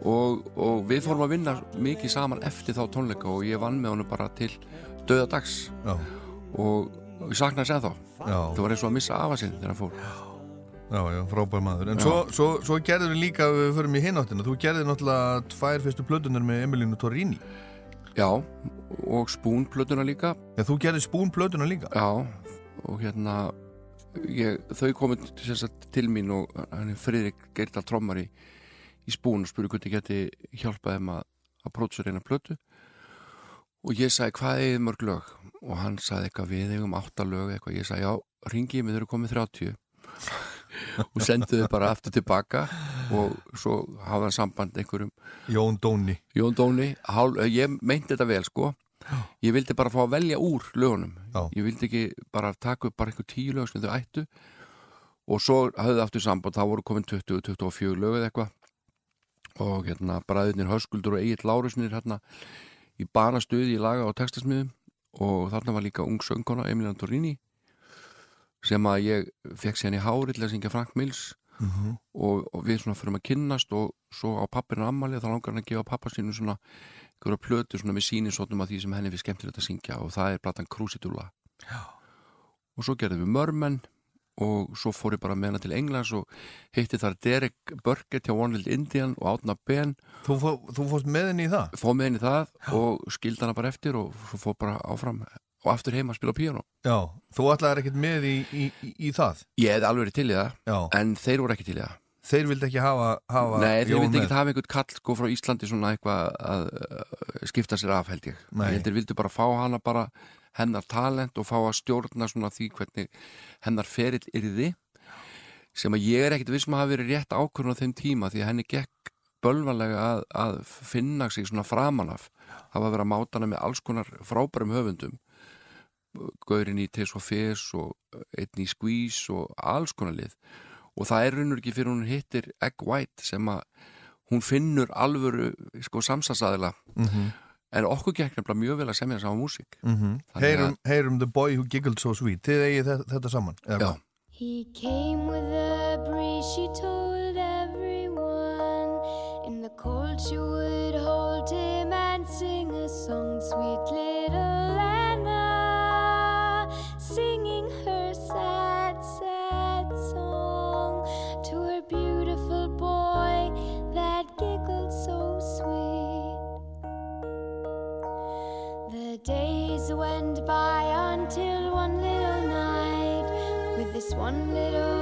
og, og við fórum að vinna mikið saman eftir þá tónleika og ég vann með honum bara til döðadags Já. og, og ég saknaði sér þá Já. það var eins og að missa afa sinn þegar hann fór. Já, já, frábær maður. En Já. svo, svo, svo gerður við líka, við förum í hináttina Þú gerðir náttúrulega tvær fyrstu plötunar með Emilínu Torrini. Já, og Spoon plötuna líka. Já, þú gerðir Spoon plötuna líka. Já, og hérna ég, þau komið til, til mín og hann er Friðrik Geirdal trommari í Spoon og spurði hvernig geti hjálpað þeim að, að prótsur eina plötu. Og ég sagði hvað er mörg lög og hann sagði eitthvað við eigum átta lög eitthvað, ég sagði já, ringi ég mig þau eru komið 30 og senduðu bara aftur tilbaka og svo hafa hann samband einhverjum. Jón Dóni. Jón Dóni, hál, ég meinti þetta vel sko. Ég vildi bara fá að velja úr lögunum. Já. ég vildi ekki bara taka upp bara einhver tíu lög sem þau ættu. Og svo höfðu aftur samband, þá voru komin 20-24 lög eða eitthvað. Og hérna bræðinir Höskuldur og Egil Lárusnir hérna í banastuði í laga og textasmiðum og þarna var líka ung söngkona Emilian Torrini sem að ég fekk sér hann í hári til að syngja Frank Mills Mhm. og, og við svona fyrir að kynnast og svo á pappinu ammali þá langar hann að gefa pappa sínu svona einhverja plötu svona með síninsóttum af því sem henni við skemmtilegt að syngja og það er platan Crucidula Já. og svo gerðum við Mörmenn og svo fór ég bara með hana til Englands og heitti þar Derek Burkett hjá One Little Indian og Átna Ben. Þú, fó, þú fórst með henni í það? fóð með henni í það og skildi hana bara eftir og svo fór bara áfram og aftur heima að spila piano Já, þú ætlaðir ekkert með í, í, í, í það? Ég hefði alveg verið til í það Já. en þeir voru ekki til í það. Þeir vildi ekki hafa, hafa Nei, þeir vildi ekki hafa einhvern kall sko frá Íslandi svona eitthvað að skipta sér af held ég. Nei. Þeir vildu bara fá hana bara hennar talent og fá að stjórna svona því hvernig hennar ferill yrði sem að ég er ekkit vissum að hafa verið rétt ákvörðun á þeim tíma því að henni gekk bölvanlega að, að finna sig svona framanaf það var að vera að máta hana með alls konar frábærum höfundum. Gaurin í Tears for Fears og einn í Squeeze og alls konar lið. Og það er raunur ekki fyrir hún hittir Egg White sem að hún finnur alvöru sko samsasæðila Mhm. En okkur gekk nefnilega mjög vel að semja að músík Mhm. Þannig að- heyrum, heyrum The Boy Who Giggled So Sweet Þið eigið þetta, þetta saman? He came with a breeze, she told everyone. In the cold, she would hold him and sing a song, sweet little one little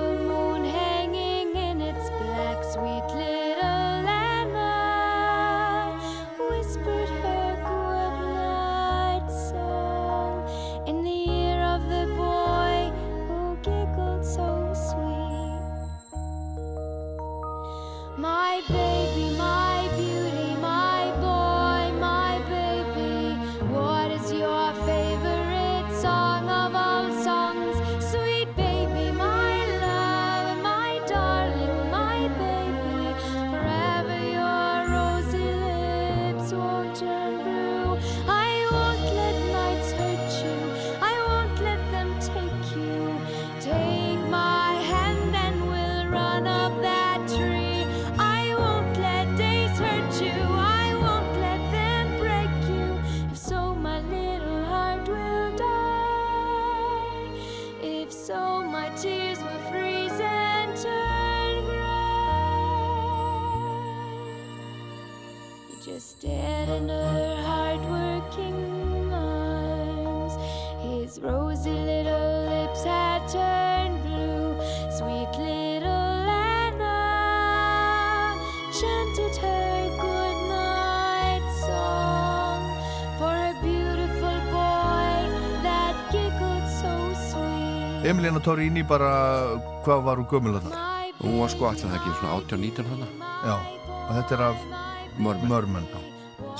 Emilina Torrini bara, hvað var hún gömul þarna? My Hún var sko alltaf ekki svona 18-19 hana Já, og þetta er af Mörmen Mörmen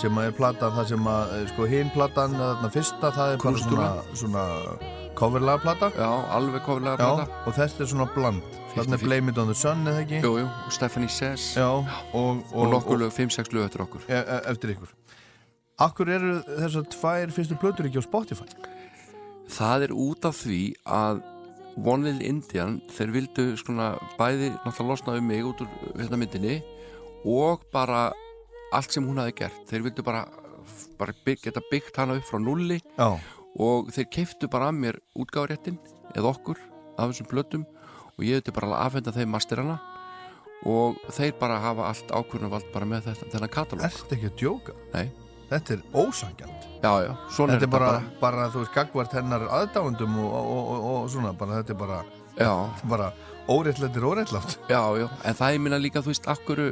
sem að er platan, það sem að eh, sko hinn platan, þarna fyrsta, það er bara Kúlstúra. svona, svona coverlega plata Já, alveg Já, plata og þetta er svona bland Þarna er 50-50. Blame It On The Sun, eða ekki? Jú, jú, Stephanie Says Já, og, og, Og nokkur lög, 5-6 lög eftir okkur e e eftir ykkur Akkur eru þessar tvær fyrstu plötur ekki á Spotify? Það er út af því að One Little Indian, þeir vildu svona bæði náttúrulega losna um mig út úr hérna myndinni og bara allt sem hún hafi gert. Þeir vildu bara, bara bygg, geta byggt hana upp frá nulli Já, og þeir keiftu bara að mér útgáðréttin eða okkur af þessum plötum og ég hefði bara að afhenda þeim masterana og þeir bara hafa allt ákvörnuvald bara með þetta, þennan katalóg. Ertu ekki að djóka? Nei, Þetta er ósangjant já, já, svona Þetta er bara, bara, þú veist, gagvart hennar aðdáendum og, og, og, og svona, bara, þetta er bara, bara já, já, en það ég minna líka, þú veist, akkuru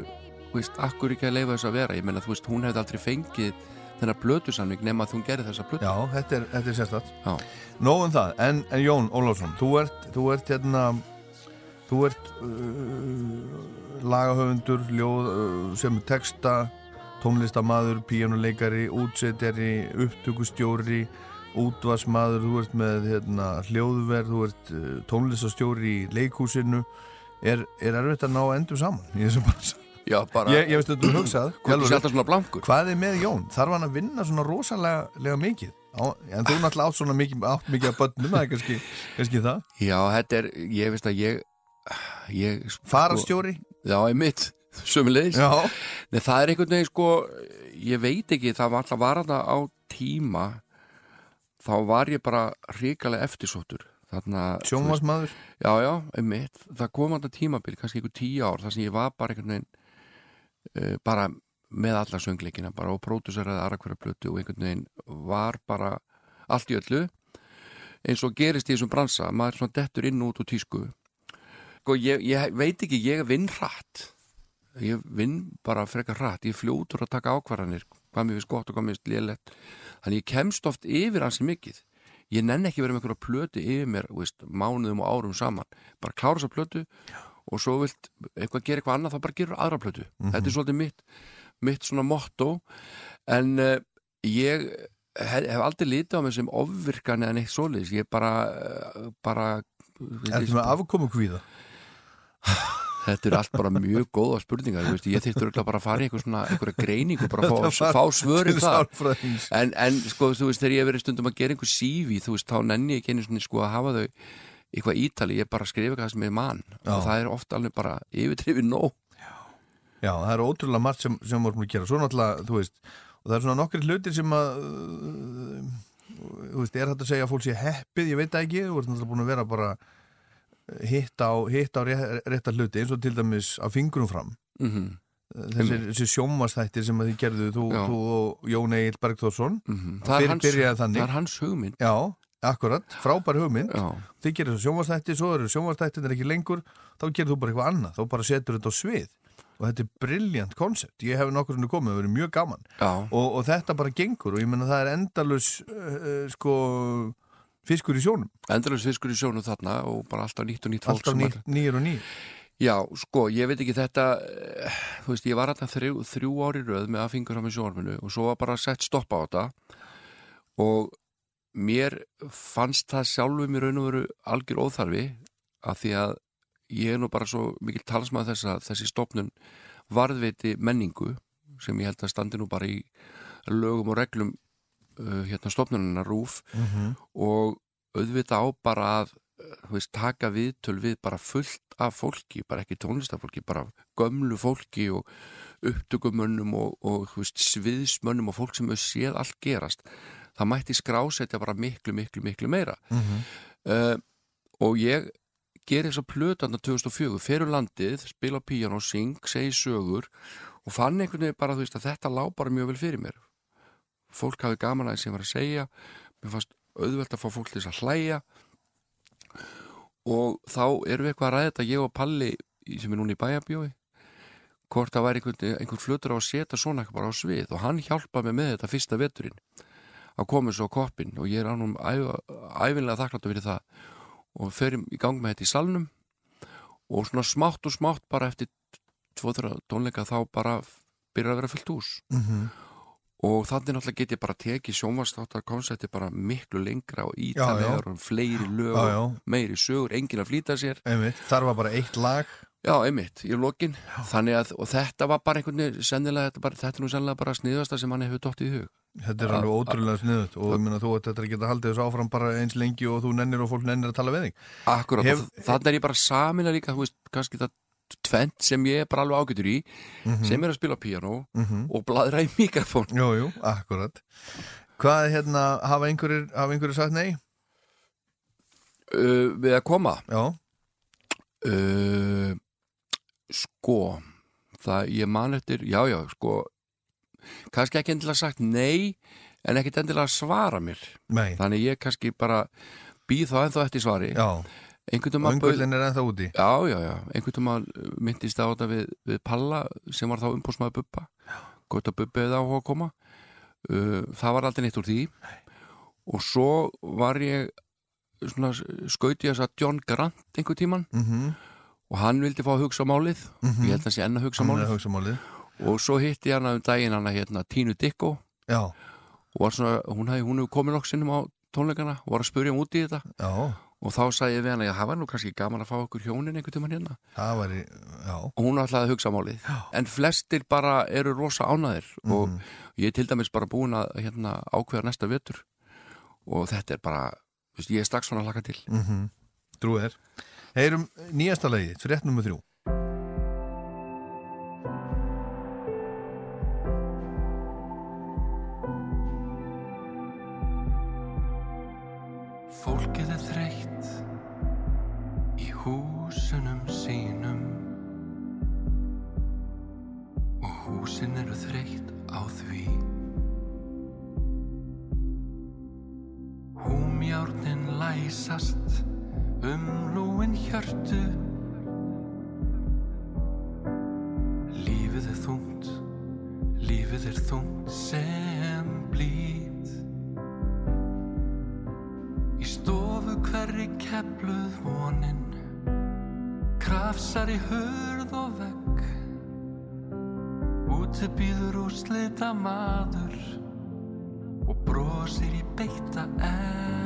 þú veist, akkur ekki að leifa þess að vera? Ég meina, þú veist, hún hefði aldrei fengið þennar blötusamning nema að hún gerði þessa blötu Já, þetta er, þetta er sérstætt Já. Nóum það, en, en Jón Ólafsson þú ert, þú ert hérna þú ert uh, lagahöfundur ljóð, uh, sem texta tónlistamaður, píjánuleikari útsetjari, upptökustjóri útvarsmaður þú ert með hérna, hljóðverð þú ert uh, tónlistastjóri í leikhúsinu er, er erfitt að ná endum saman í þessu bara já, bara, ég, ég veist að þú hugsað hvað er Hjálmar, alltaf svona blankur Hvað er með Jón? Þarf hann að vinna svona rosalega lega mikið? Á, en þú náttúrulega átt svona mikið, átt mikið að bönnum, það er kannski, kannski það. já, þetta er, ég veist að ég ég, sko, Farastjóri? já, ég mitt, sömulegis Já. Nei, það er einhvern veginn sko, ég veit ekki, það var alltaf var þarna á tíma, þá var ég bara hrikalega eftirsóttur. Þarna, Sjónvarsmaður? Já, já, einmitt. Það kom alltaf tímabil, kannski einhver tíu ár, þar sem ég var bara einhvern veginn, uh, bara með alla söngleikina, bara og próduseraði aðra hverja plötu og einhvern veginn var bara allt í öllu, eins og gerist í þessum bransa, maður svona dettur inn og út úr tísku. Sko, ég, ég veit ekki, ég vinn hratt ég vinn bara frekar hratt. Ég er fljótur að taka ákvarðanir hvað mér finnst gott og hvað mér finnst lélegt. Þannig ég kemst oft yfir hansi mikið. Ég nenn ekki verið með einhverja plötu yfir mér veist, mánuðum og árum saman. Bara klára þessa plötu og svo vilt eitthvað gera eitthvað annað þá bara gerur aðra plötu. Þetta er svolítið mitt, mitt svona motto. En uh, ég hef, hef aldrei litið á mig sem ofvirkan eða neitt svoleiðis. Ég bara, uh, bara Ertu með afkomu kvíða? Þetta er allt bara mjög góða spurningar veist, ég þýttur að bara fara í eitthvað svona einhverja greiningu, bara fá, fá sálfræðings. en, en sko, þú veist, þegar ég verið stundum að gera einhver sífi, þú veist, þá nenni ég ekki einu svona sko að hafa þau eitthvað ítali ég bara skrifa eitthvað sem er mann Já. og það er ofta alveg bara yfirtrifið nóg Já, það er ótrúlega margt sem, sem vorum að gera. Svo náttúrulega, þú veist, og það er svona nokkri hlutir sem að, uh, þú veist, er þetta að segja að fólk sé heppið, ég veit ekki, þú ert náttúrulega búin að vera bara hitt á, hitt á rétt, rétta hluti, eins og til dæmis að fingurum fram. mm Þessi, þessi sjómastættir sem þið gerðu, þú, þú og Jón Egil Bergþórsson. -hmm. Það byrjaði þannig. það er hans hugmynd. Já, akkurat, frábær hugmynd. Já, Þið gerir þessu sjónvastætti, svo eru sjónvastættin ekki lengur, þá gerir þú bara eitthvað annað, þá bara setur þetta á svið. Og þetta er brilljant koncept, ég hef nokkur henni komið, það verið mjög gaman. Og, og þetta bara gengur og ég menna það er endalus uh, uh, sko fiskur í sjónum, endalus fiskur í sjónu þarna og bara alltaf nýtt og nýtt fólk alltaf nýr, nýr og nýr Já, sko, ég veit ekki þetta eh, þú veist, ég var alltaf þrjú, þrjú ári röð með að fingur á mig sjónarminu og svo var bara sett stoppa á þetta og mér fannst það sjálfu mér raun og veru algjör óþarfi að því að ég er nú bara svo mikil talsmaður þess að þessi stopnun varðveiti menningu sem ég held að standi nú bara í lögum og reglum uh, hérna stopnunina rúf og auðvita á bara að uh, veist, taka viðtöl við bara fullt af fólki, bara ekki tónlistafólki bara gömlu fólki og upptökumönnum og, og veist, sviðsmönnum og fólk sem hefur séð allt gerast. Það mætti skrásetja bara miklu, miklu, miklu meira. Uh, og ég gerir þess að plöta þarna 2004, fer um landið spila og syng, segi sögur og fann einhvern veginn bara þú veist að þetta lá bara mjög vel fyrir mér fólk hafi gaman að það sem var að segja. Mér fannst auðvelt að fá fólk til þess að hlæja. Og þá erum við eitthvað að ræða þetta ég og Palli sem er núna í bæjabjói hvort það væri einhvern, einhvern flutur á að setja svona eitthvað bara á svið. Og hann hjálpaði mig með þetta fyrsta veturinn. Að koma svo á koppin og ég er ánum æfinlega þakkláttu fyrir það. Og ferum í gang með þetta í salnum. Og svona smátt og smátt bara eftir tvoðra tónleika þá bara byrjar að vera fullt hús. Mm -hmm. Og þannig náttúrulega get ég bara tekið sjónvastáttar konsepti bara miklu lengra og ítalega og fleiri lög já, já. meiri sögur, engin að flýta sér. Einmitt. Þar var bara eitt lag. Já, einmitt, í lokin. Þannig að, og þetta var bara einhvern veginn sennilega, þetta, bara, þetta er nú sennilega bara sniðasta sem hann hefur dótt í hug. Þetta er alveg ótrúlega sniðut og minna, þú að geta haldið þessu áfram bara eins lengi og þú nennir og fólk nennir að tala við þig. Akkurát, þannig er ég bara saminlega líka, þú veist, kannski það tvent sem ég er bara alveg ágætur í mm -hmm. sem er að spila piano mm -hmm. og bladra í mikrofón Jú, jú, akkurat Hvað, hérna, hafa einhverjir, hafa einhverjir sagt nei? Uh, við að koma? Já uh, Sko það, ég man eftir, já, já, sko kannski ekki endilega sagt nei en ekkit endilega svara mér nei. þannig ég kannski bara býð þá ennþá eftir svari Já einhvern einhvern er ennþá úti. Já, já, já, einhvern veginn myndist á þetta við, við Palla sem var þá umbúrsmaður Bubba. Gott að Bubba hefði á að koma. Uh, það var aldrei neitt úr því. Nei. og svo var ég svona skauti þess að John Grant einhver tíman mm -hmm. og hann vildi fá að hugsa málið. Mm -hmm. ég held að það sé enn að hugsa málið. hugsa málið. Og svo hitti ég hana um daginn hana hérna Tínu Dikko já. og svona, hún hefði komið nokk sinnum á tónleikana og var að spurja um út í þetta. Já og þá sagði ég við hana, já það var nú kannski gaman að fá okkur hjónin einhvern tíman hérna. Það var og hún ætlaði að hugsa málið. Já. en flestir bara eru rosa ánaðir mm. og ég er til dæmis bara búin að hérna, ákveða næsta vetur. Og þetta er bara, veist, ég er strax svona að laka til. Mm -hmm. Drúið er Heyrum nýjasta lagi, frétt nummer þrjú. Fólkið er húsin eru þreytt á því. Húmjárnin læsast um lúin hjörtu. Lífið er þungt, lífið er þungt sem blít Í stofu hverri kepluð vonin Krafsar í hörð og vegg Úti býður úr slita maður Og brosir í beita egg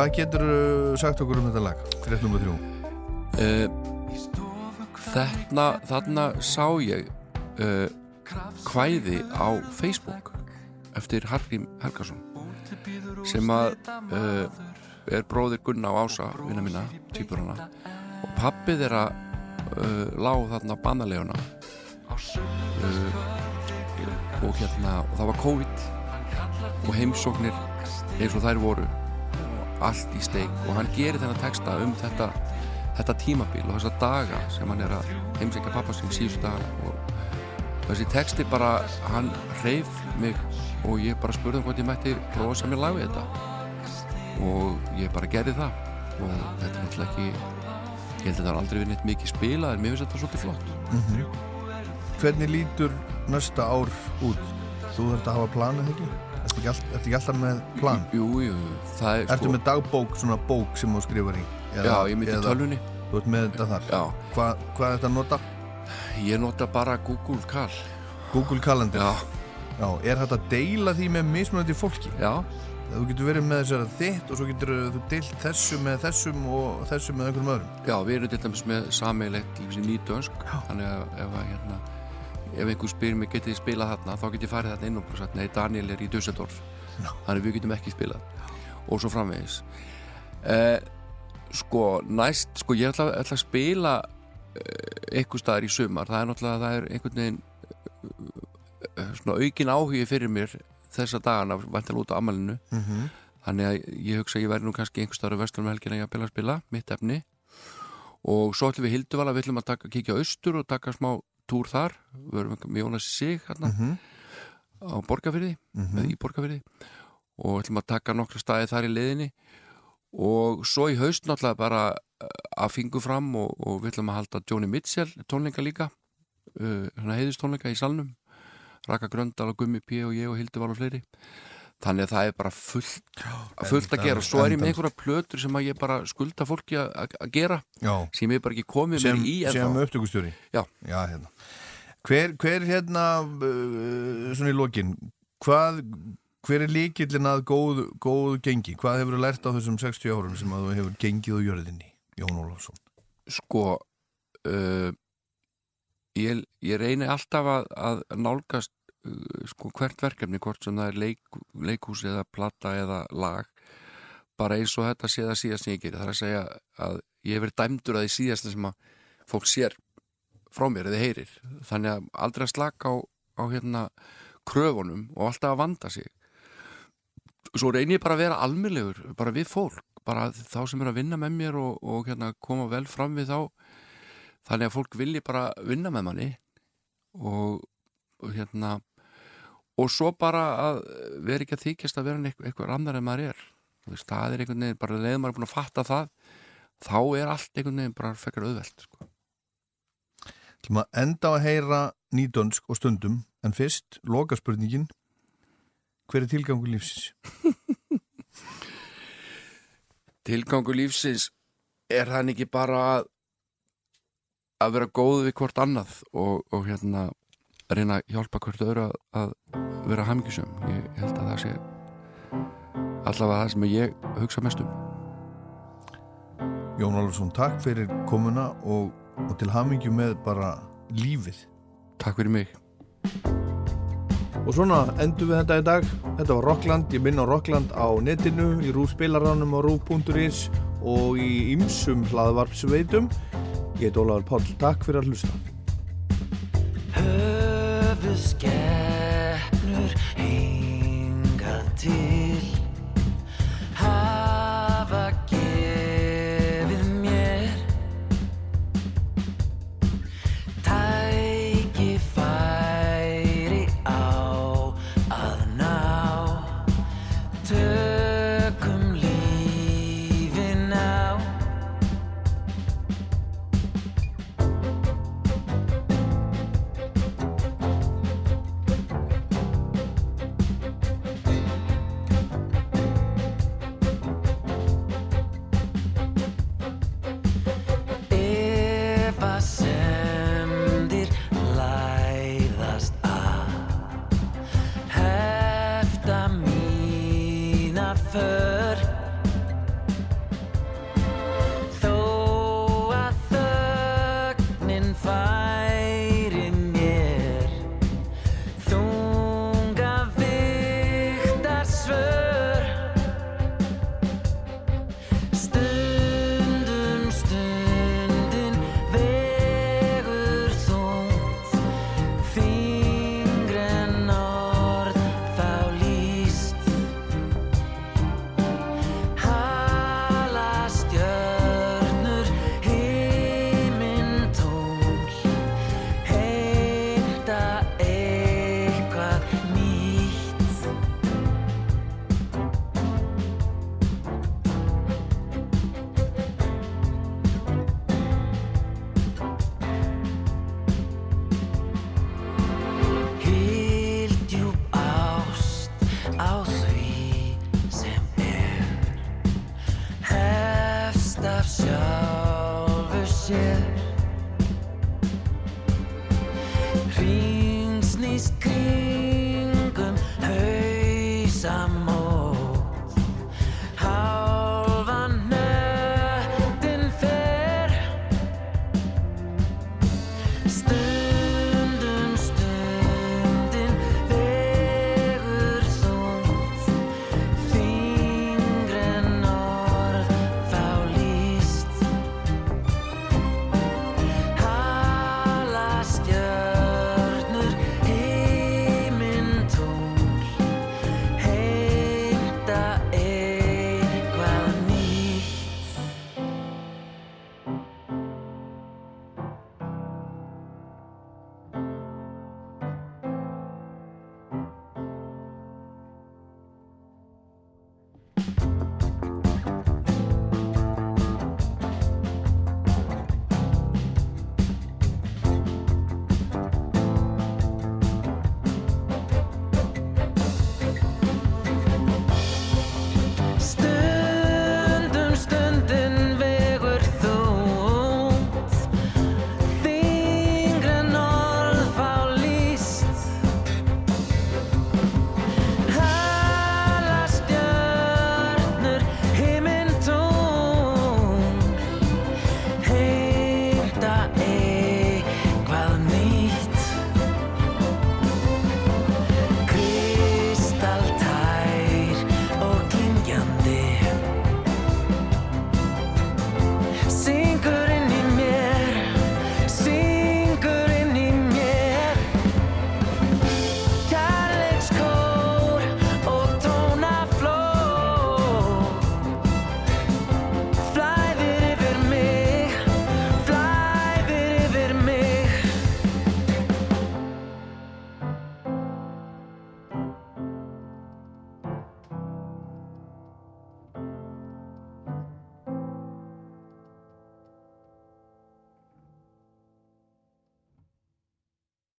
Hvað getur sagt okkur um þetta lag? Frétt nummer þrjú. Uh, Þarna, þarna sá ég uh, kvæði á Facebook eftir Hallgrím Helgason sem að uh, er bróðir Gunna á Ása vinna mína, týpur hana. Og pappi þeirra uh, lág þarna bannaleguna uh, og hérna og það var COVID og heimsóknir eins og þær voru allt í steik og hann gerir þennan texta um þetta, þetta tímabil og þessa daga sem hann er að heimsækja pappa sem síðustu daga og þessi texti bara, hann reyf mig og ég bara spurði hann hvort ég mætti prófa sem ég lagði þetta og ég bara gerði það og þetta er náttúrulega ekki ég held að það har aldrei verið neitt mikið spila en mér finnst þetta svolítið flott Hvernig lítur næsta ár út? Þú þurft að hafa plan eða ekki? Ertu ekki, all, ekki alltaf með plan? Jú, jú, það er sko- Ertu með dagbók, svona bók sem þú skrifar í? Já, ég myndi eða- tölvunni Þú ert með þetta þar? Já, Hva, hvað er þetta að nota? ég nota bara Google Call Google Calendar? Já, Já, er þetta að deila því með mismunandi fólki? já, Þú getur verið með þessara þitt og svo getur þú deilt þessu með þessum og þessu með einhverjum öðrum. já, við erum til dæmis með sameigilegt lífs í nýtönsk þannig að ef, að, hérna, ef einhver spyr mig getið þið spilað þarna? Þá get ég farið þarna inn og sagt nei, Daniel er í Dusseldorf þannig við getum ekki spilað. Og svo framvegis. Eh, sko, næst sko, ég ætla, ætla að spila eh, einhver staðar í sumar. Það er náttúrulega, það er einhvern veginn eh, svona aukin áhugi fyrir mér þessa dagana, vantilega út á amalinu Mm -hmm. þannig að ég hugsa að ég væri nú kannski einhver staðar á vestlum helgina ég að spila að spila, mitt efni. Og svo ætlum við Hilduvala við ætlum að taka, kíkja austur og taka smá túr þar, við verum með Jónas Sig hérna Mhm. á Borgafyrði eða í Borgafyrði og ætlum að taka nokkra staði þar í liðinni. Og svo í haust náttúrulega bara uh, að fingu fram og, og við ætlum að halda Joni Mitchell tónleika líka uh, heiðustónleika í salnum. Raka Gröndal og Gummi P og ég og Hilduvala og fleiri þannig að það er bara fullt, fullt að gera og svo er ég með einhverja plötur sem að ég bara skulda fólki að- gera Já, sem ég bara ekki komið sem, mér í sem upptökustjóri. Já. Já, hérna. Hver, hver hérna, uh, svona í lokin, hvað, hver er líkillin að góð, góð gengi? Hvað hefur þú lært á þessum 60 árum sem að þú hefur gengið á jörðinni, Jón Ólafsson? sko uh, ég, ég reyni alltaf að, að nálgast sko hvert verkefni hvort sem það er leik, leikhús eða plata eða lag bara eins og þetta sé það síðast sem ég gerir það er að segja að ég hef verið dæmdur að því síðast sem að fólk sér frá mér eða heyrir. Þannig að aldrei að slaka á, á hérna kröfunum og alltaf að vanda sig. Svo reyni ég bara að vera almyrlegur bara við fólk, bara þá sem er að vinna með mér og, og hérna koma vel fram við þá. Þannig að fólk vilji bara vinna með manni og, og hérna og svo bara að vera ekki að þykjast að vera eitthvað annar en maður er veist, það er einhvern veginn, bara leiðum maður búin að fatta það þá er allt einhvern veginn bara fekkar auðvelt sko. Enda að heyra nýdönsk og stundum, en fyrst, loka spurningin, hver er tilgangur lífsins? tilgangu lífsins er hann ekki bara að að vera góð við hvort annað og, og hérna reyna að hjálpa hvert öðru að, að vera hamngjusum ég held að það sé allavega það sem ég hugsa mest um Jón Ólafsson, takk fyrir komuna og, og til hamingju með bara lífið. Takk fyrir mig Og svona endur við þetta í dag. Þetta var Rockland, ég minn á Rockland á netinu, í rúf spilaranum á rúf.is og í ymsum hlaðvarpsveitum. Ég heit Ólafur Páll, takk fyrir að hlusta. Skennur hingað til